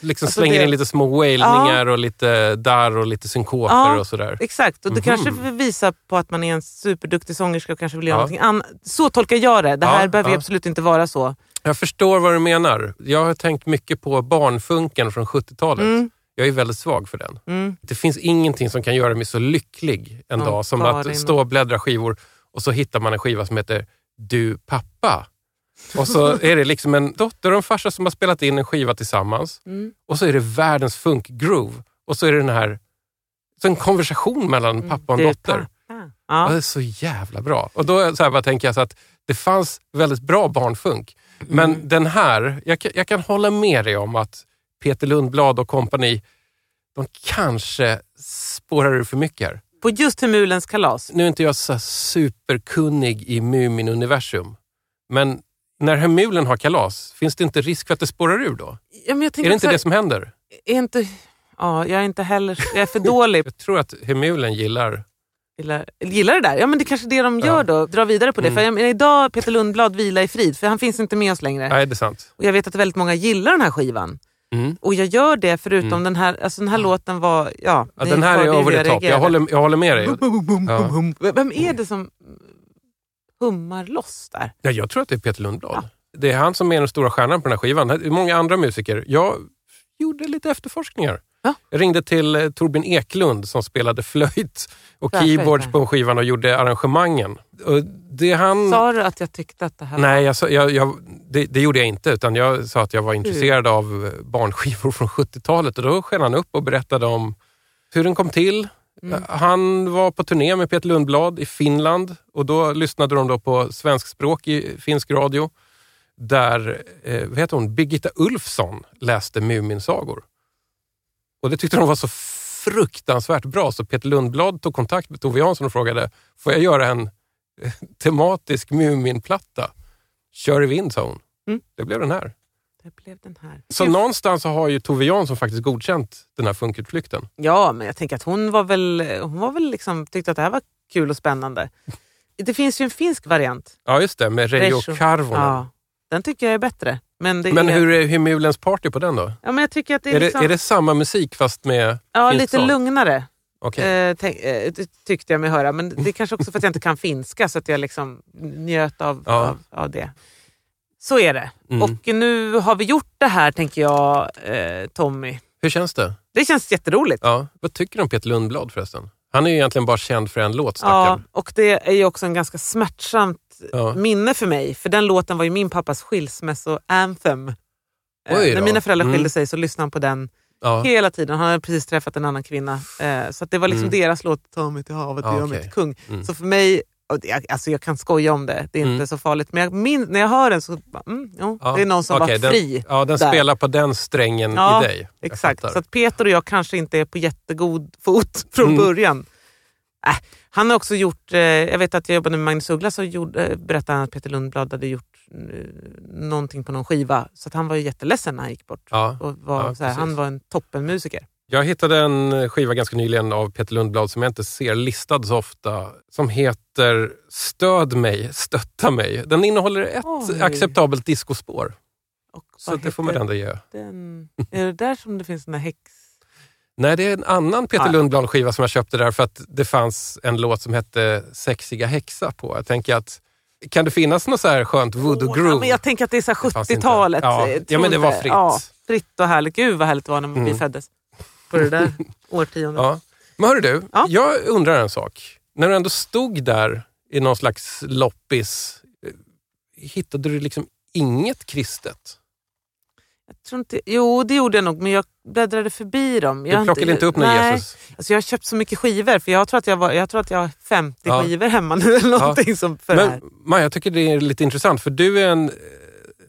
Liksom Alltså slänger det- in lite små wailningar och lite darr och lite synkoper Ja. och sådär. Exakt, och det Mhm. kanske visar på att man är en superduktig sångerska och kanske vill göra Ja. någonting annat. Så tolkar jag det. Det här behöver absolut inte vara så. Jag förstår vad du menar. Jag har tänkt mycket på barnfunken från 70-talet. Mm. Jag är väldigt svag för den. Mm. Det finns ingenting som kan göra mig så lycklig en dag som att och- stå och bläddra skivor och så hittar man en skiva som heter Du pappa. Och så är det liksom en dotter och en farsa som har spelat in en skiva tillsammans. Mm. Och så är det världens funk-groove. Och så är det den här så en konversation mellan pappa och en Mm, dotter. pappa. Ja. Ja. det är så jävla bra. Och då så här, bara tänker jag så att det fanns väldigt bra barnfunk. Men Mm. den här, jag, kan- jag kan hålla med dig om att Peter Lundblad och kompani, de kanske spårar ur för mycket här. På just Hemulens kalas. Nu är inte jag så här superkunnig i Mumin-universum, men när Hemulen har kalas, finns det inte risk för att det spårar ur då? Ja, Är det inte också- det som händer? är inte... Ja, jag är inte heller... Jag är för dålig. Jag tror att Hemulen gillar... Gillar, gillar det där? Ja, men det är kanske det de Ja. gör då. Dra vidare på det. Mm. För jag menar, idag Peter Lundblad vila i frid, för han finns inte med oss längre. Nej, det är sant. Och jag vet att väldigt många gillar den här skivan. Mm. Och jag gör det förutom Mm. den här, alltså den här låten var... Ja, Ja, den här är det over jag the top. Jag håller, jag håller med dig. Ja. Vem är det som hummar loss där? Ja, jag tror att det är Peter Lundblad. Det är han som är den stora stjärnan på den här skivan. Många andra musiker. Jag gjorde lite efterforskningar. Ja. Jag ringde till eh, Torbjörn Eklund som spelade flöjt och keyboards på skivan och gjorde arrangemangen. Och det han... Sa du att jag tyckte att det här Nej, jag, sa- jag, jag, det, det gjorde jag inte. Utan jag sa att jag var intresserad av eh, barnskivor från 70-talet. Och Då sken han upp och berättade om hur den kom till. Mm. Han var på turné med Peter Lundblad i Finland och då lyssnade de då på svenskspråk i finsk radio där eh, vad heter hon? Birgitta Ulfsson läste Muminsagor. Och det tyckte de var så fruktansvärt bra så Peter Lundblad tog kontakt med Tove Jansson och frågade får jag göra en eh, tematisk Muminplatta? Kör i vind, sa hon. Mm. Det blev den här. Hur blev den här? Så någonstans så har ju Tove Jansson faktiskt godkänt den här funkutflykten. Ja, men jag tänker att hon var väl, hon var väl liksom, tyckte att det här var kul och spännande. Det finns ju en finsk variant. Ja, just det, med Reijo. Karvonen. Ja, den tycker jag är bättre. Men, Men är, hur är Hymulens party på den då? Ja, men jag tycker att det är, Är, liksom, det, är det samma musik fast med ja, lite sång? lugnare. Okej. Eh, eh, tyckte jag mig höra. Men det är kanske också för att jag inte kan finska så att jag liksom njöt av, Ja. av, av det. Så är det. Mm. Och nu har vi gjort det här, tänker jag, eh, Tommy. Hur känns det? Det känns jätteroligt. Ja. Vad tycker du om Peter Lundblad förresten? Han är ju egentligen bara känd för en låt, Ja, stackarn. och det är ju också en ganska smärtsamt Ja. minne för mig. För den låten var ju min pappas skilsmässo-anthem. Eh, När mina föräldrar Mm. skilde sig så lyssnade han på den Ja. hela tiden. Han hade precis träffat en annan kvinna. Eh, så att det var liksom Mm. deras låt, Ta mig till havet Ja, gör mig okej. till kung. Mm. Så för mig, det, alltså jag kan skoja om det, det är inte Mm. så farligt. Men jag min, när jag hör den så, mm, jo, Ja. det är någon som Okej, var fri. Den, ja, den där. spelar på den strängen i dig. Jag Exakt, fattar. så att Peter och jag kanske inte är på jättegod fot från Mm. början. Äh, han har också gjort, eh, jag vet att jag jobbade med Magnus Uggla så gjorde, eh, berättade han att Peter Lundblad hade gjort eh, någonting på någon skiva. Så han var ju jätteledsen när han gick bort. Ja. Och var, Ja, så här, precis. han var en toppenmusiker. Jag hittade en skiva ganska nyligen av Peter Lundblad som jag inte ser listad så ofta. Som heter Stöd mig, stötta mig. Den innehåller ett Oj. acceptabelt discospår. Så det får man ändå ge. Den, är det där som det finns den där häx... Nej, det är en annan Peter. Lundblad-skiva som jag köpte där för att det fanns en låt som hette Sexiga häxa på. Jag tänker att kan det finnas något så här skönt voodoo Åh, groove? ja, men jag tänker att det är så här Det fanns inte. 70-talet. Ja. eh, Ja, men det var fritt. Ja, fritt och härligt. Gud vad härligt det var när vi Mm. föddes. På det där årtiondet. Ja. Men hörru du, Ja. jag undrar en sak. När du ändå stod där i någon slags loppis, eh, hittade du liksom inget kristet? Jag tror inte, jo, det gjorde jag nog, men jag bläddrade förbi dem. Jag Du plockade inte upp någon nej, Jesus? Alltså jag har köpt så mycket skivor, för jag tror att jag, var, jag, tror att jag har 50 Ja. skivor hemma nu. Eller någonting som för det här. Men Maja, jag tycker det är lite intressant för du är en eh,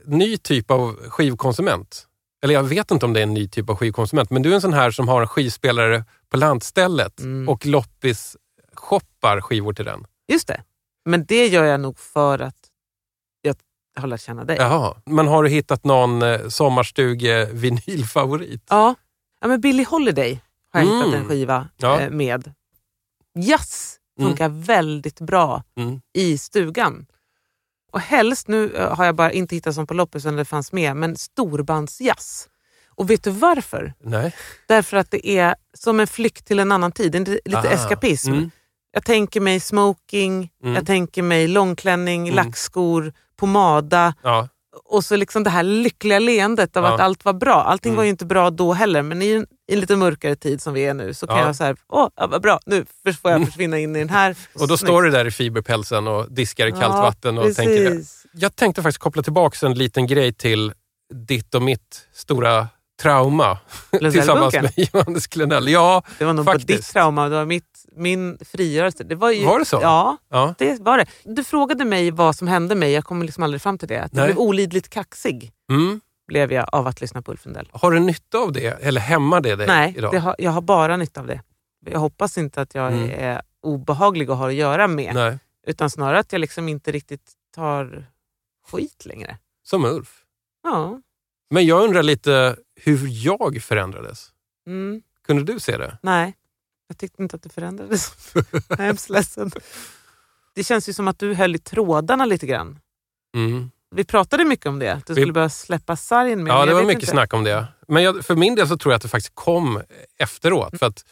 ny typ av skivkonsument. Eller jag vet inte om det är en ny typ av skivkonsument, men du är en sån här som har en skivspelare på landstället Mm. och loppis shoppar skivor till den. Just det. Men det gör jag nog för att har lärt känna dig. Jaha, men har du hittat någon eh, sommarstuge-vinylfavorit? Ja. ja, men Billie Holiday har jag Mm. hittat en skiva Ja. eh, med. Jazz funkar väldigt bra Mm. i stugan. Och helst, nu eh, har jag bara inte hittat som på loppisen det fanns med, men storbandsjazz. Och vet du varför? Nej. Därför att det är som en flykt till en annan tid, en lite Ah, eskapism. mm. Jag tänker mig smoking, Mm. jag tänker mig långklänning, Mm. lackskor, pomada Ja, och så liksom det här lyckliga leendet av Ja. att allt var bra. Allting Mm. var ju inte bra då heller, men i en, i en lite mörkare tid som vi är nu så kan Ja. jag säga åh vad bra, nu får jag försvinna in i den här. och då står du där i fiberpälsen och diskar i kallt vatten och tänker... precis. Jag tänkte faktiskt koppla tillbaka en liten grej till ditt och mitt stora trauma tillsammans med Johannes Klenell. Ja, Det var nog faktiskt. ditt trauma, det var mitt, min frigörelse. Det var, ju, Var det så? Ja, Ja. det var det. Du frågade mig vad som hände mig, jag kommer liksom aldrig fram till det. Att jag Nej. blev olidligt kaxig Mm. blev jag av att lyssna på Ulf Lundell. Har du nytta av det eller hämmar det dig Nej, idag? har, jag har bara nytta av det. Jag hoppas inte att jag Mm. är obehaglig att ha att göra med. Nej. Utan snarare att jag liksom inte riktigt tar skit längre. Som Ulf. Ja. Men jag undrar lite hur jag förändrades. Mm. Kunde du se det? Nej, jag tyckte inte att det förändrades. jag är hemskt ledsen. Det känns ju som att du höll i trådarna lite grann. Mm. Vi pratade mycket om det, att du Vi- skulle börja släppa sargen med Ja, det var mycket inte. snack om det. Men jag, för min del så tror jag att det faktiskt kom efteråt. För att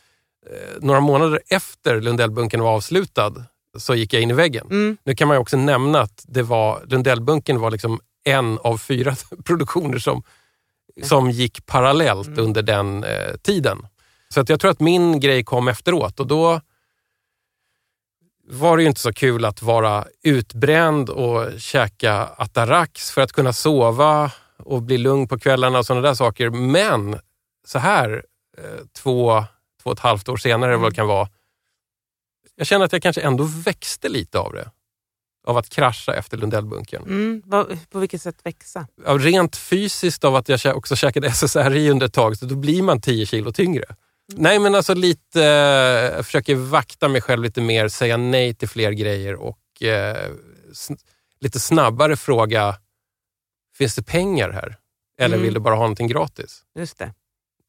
eh, några månader efter Lundellbunken var avslutad så gick jag in i väggen. Mm. Nu kan man ju också nämna att det var, Lundellbunken var liksom en av fyra produktioner som, som gick parallellt Mm. under den eh, tiden. Så att jag tror att min grej kom efteråt och då var det ju inte så kul att vara utbränd och käka Atarax för att kunna sova och bli lugn på kvällarna och sådana där saker. Men så här eh, två, två och ett halvt år senare Mm. vad det kan vara. Jag känner att jag kanske ändå växte lite av det. Av att krascha efter Lundellbunken. Mm. På vilket sätt växa? Av rent fysiskt av att jag också käkade SSRI under ett tag, så då blir man 10 kilo tyngre. Nej men alltså lite, eh, jag försöker vakta mig själv lite mer, säga nej till fler grejer och eh, sn- lite snabbare fråga, finns det pengar här? Eller Mm. vill du bara ha någonting gratis? Just det.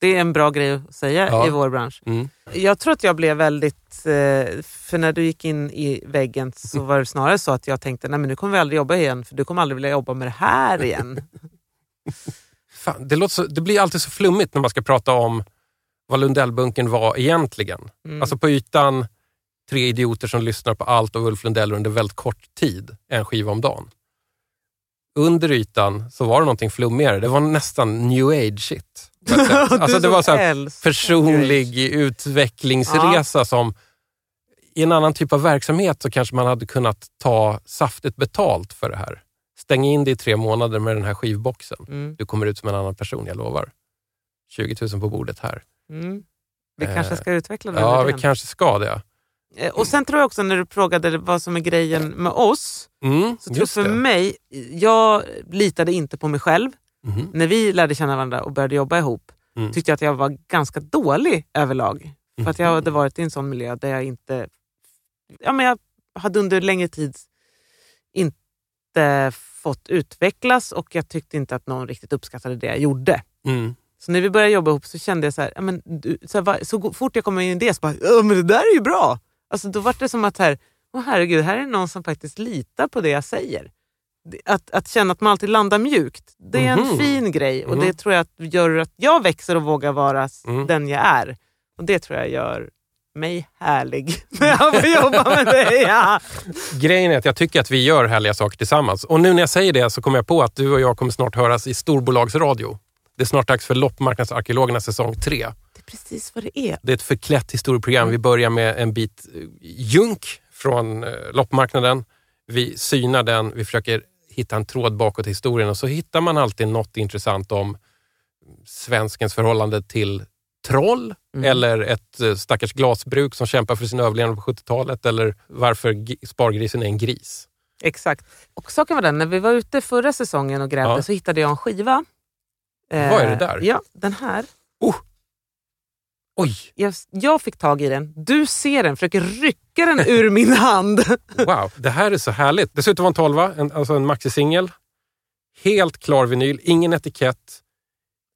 Det är en bra grej att säga Ja. i vår bransch. Mm. Jag tror att jag blev väldigt... eh, För när du gick in i väggen så var det snarare så att jag tänkte nej men nu kommer vi aldrig jobba igen för du kommer aldrig vilja jobba med det här igen. Fan, det, låter så, det blir alltid så flummigt när man ska prata om vad Lundellbunken var egentligen. Mm. Alltså på ytan, tre idioter som lyssnar på allt av Ulf Lundell under väldigt kort tid, en skiva om dagen. Under ytan så var det någonting flummigare. Det var nästan new age shit. på ett sätt. Du Alltså det var så här älskar personlig utvecklingsresa som i en annan typ av verksamhet så kanske man hade kunnat ta saftigt betalt för det här. Stäng in dig i tre månader med den här skivboxen. Mm. Du kommer ut som en annan person, jag lovar. 20 000 på bordet här. Mm. Vi Eh, kanske ska utveckla den Ja, vi idén. kanske ska det. Eh, Och sen tror jag också när du frågade vad som är grejen med oss. Mm, Så tror för det. mig, jag litade inte på mig själv. Mhm. När vi lärde känna varandra och började jobba ihop Mm. tyckte jag att jag var ganska dålig överlag. För att jag Mhm. hade varit i en sån miljö där jag inte... Ja, men jag hade under längre tid inte fått utvecklas och jag tyckte inte att någon riktigt uppskattade det jag gjorde. Mm. Så när vi började jobba ihop så kände jag så här, ja, men du, så, här va- så fort jag kom in i idé så bara, ja men det där är ju bra. Alltså, då var det som att här, åh herregud, här är någon som faktiskt litar på det jag säger. Det- Att, att känna att man alltid landar mjukt, det är en Mhm. fin grej och Mhm. det tror jag att gör att jag växer och vågar vara Mm. den jag är. Och det tror jag gör mig härlig när jag får jobba med dig. Ja. Grejen är att jag tycker att vi gör härliga saker tillsammans. Och nu när jag säger det så kommer jag på att du och jag kommer snart höras i storbolagsradio. Det är snart dags för Loppmarknadsarkeologerna säsong 3. Det är precis vad det är. Det är ett förklätt historieprogram. Vi börjar med en bit eh, junk från eh, loppmarknaden. Vi synar den, vi försöker hitta en tråd bakåt i historien och så hittar man alltid något intressant om svenskens förhållande till troll Mm. eller ett eh, stackars glasbruk som kämpar för sin överlevnad på 70-talet eller varför spargrisen är en gris. Exakt. Och saken var den, när vi var ute förra säsongen och grävde Ja. så hittade jag en skiva. Vad är det där? Eh, Ja, den här. Oj, Jag, jag fick tag i den. Du ser den, försöker rycka den ur min hand. wow, det här är så härligt. Det ser ut att vara en 12, en, alltså en maxisingel. Helt klar vinyl, ingen etikett,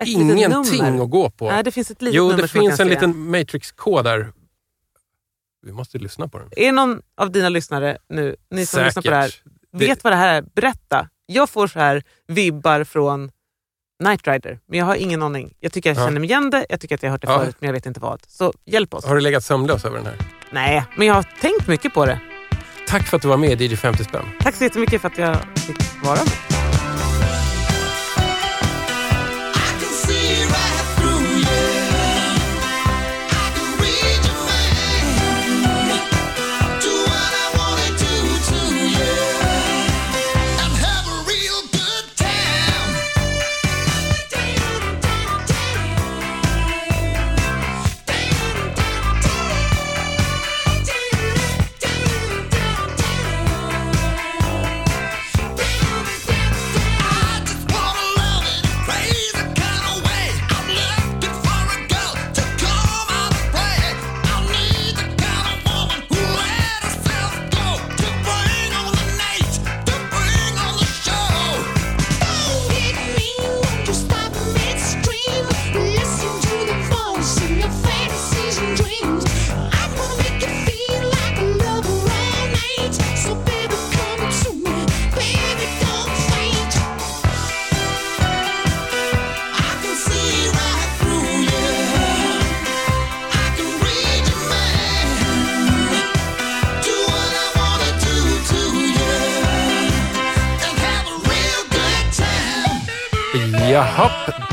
Ett ingenting att gå på. Nej, det finns ett litet Jo, det finns en se. liten Matrix-kod där. Vi måste lyssna på den. Är någon av dina lyssnare nu, ni som lyssnar på det här, Säkert. Det- vet vad det här är? Berätta. Jag får så här vibbar från Night Rider, men jag har ingen aning. Jag tycker jag Ja. känner mig igen det, jag tycker att jag har hört det Ja. förut, men jag vet inte vad. Så hjälp oss. Har du legat sömnlös över den här? Nej, men jag har tänkt mycket på det. Tack för att du var med i DJ 50 spänn. Tack så jättemycket för att jag fick vara med.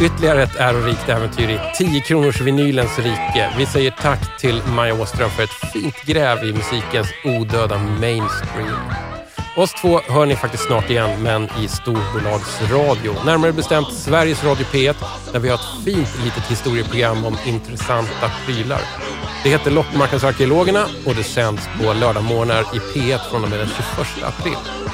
Ytterligare ett ärorikt äventyr i 10 kronors vinylens rike. Vi säger tack till Maja Åström för ett fint gräv i musikens odöda mainstream. Oss två hör ni faktiskt snart igen, men i storbolagsradio. Närmare bestämt Sveriges Radio P1, där vi har ett fint litet historieprogram om intressanta prylar. Det heter Loppmarknadsarkeologerna och det sänds på lördagmorgnar i P1 från och med den 21 april.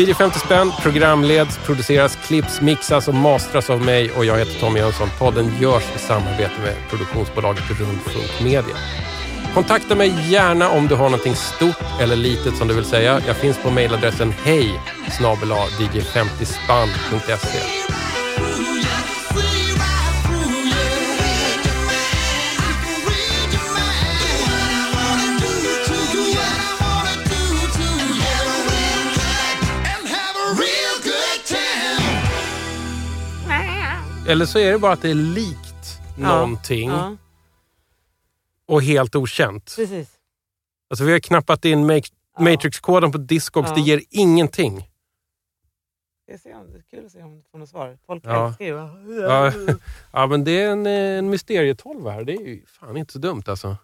DJ 50 spänn programleds, produceras, klipps, mixas och mastras av mig och jag heter Tommy Jönsson. Podden görs i samarbete med produktionsbolaget Rundfunk Media. Kontakta mig gärna om du har någonting stort eller litet som du vill säga. Jag finns på mejladressen hej dj50spann.se. Eller så är det bara att det är likt någonting Ja, och helt okänt. precis. Alltså vi har knappat in Matrix-koden på Discogs, Ja. det ger ingenting. Det är kul att se om du får något svar. Folk Ja. älskar ju... Ja, ja men det är en, eh, en mysterietolva här. Det är ju fan inte så dumt alltså.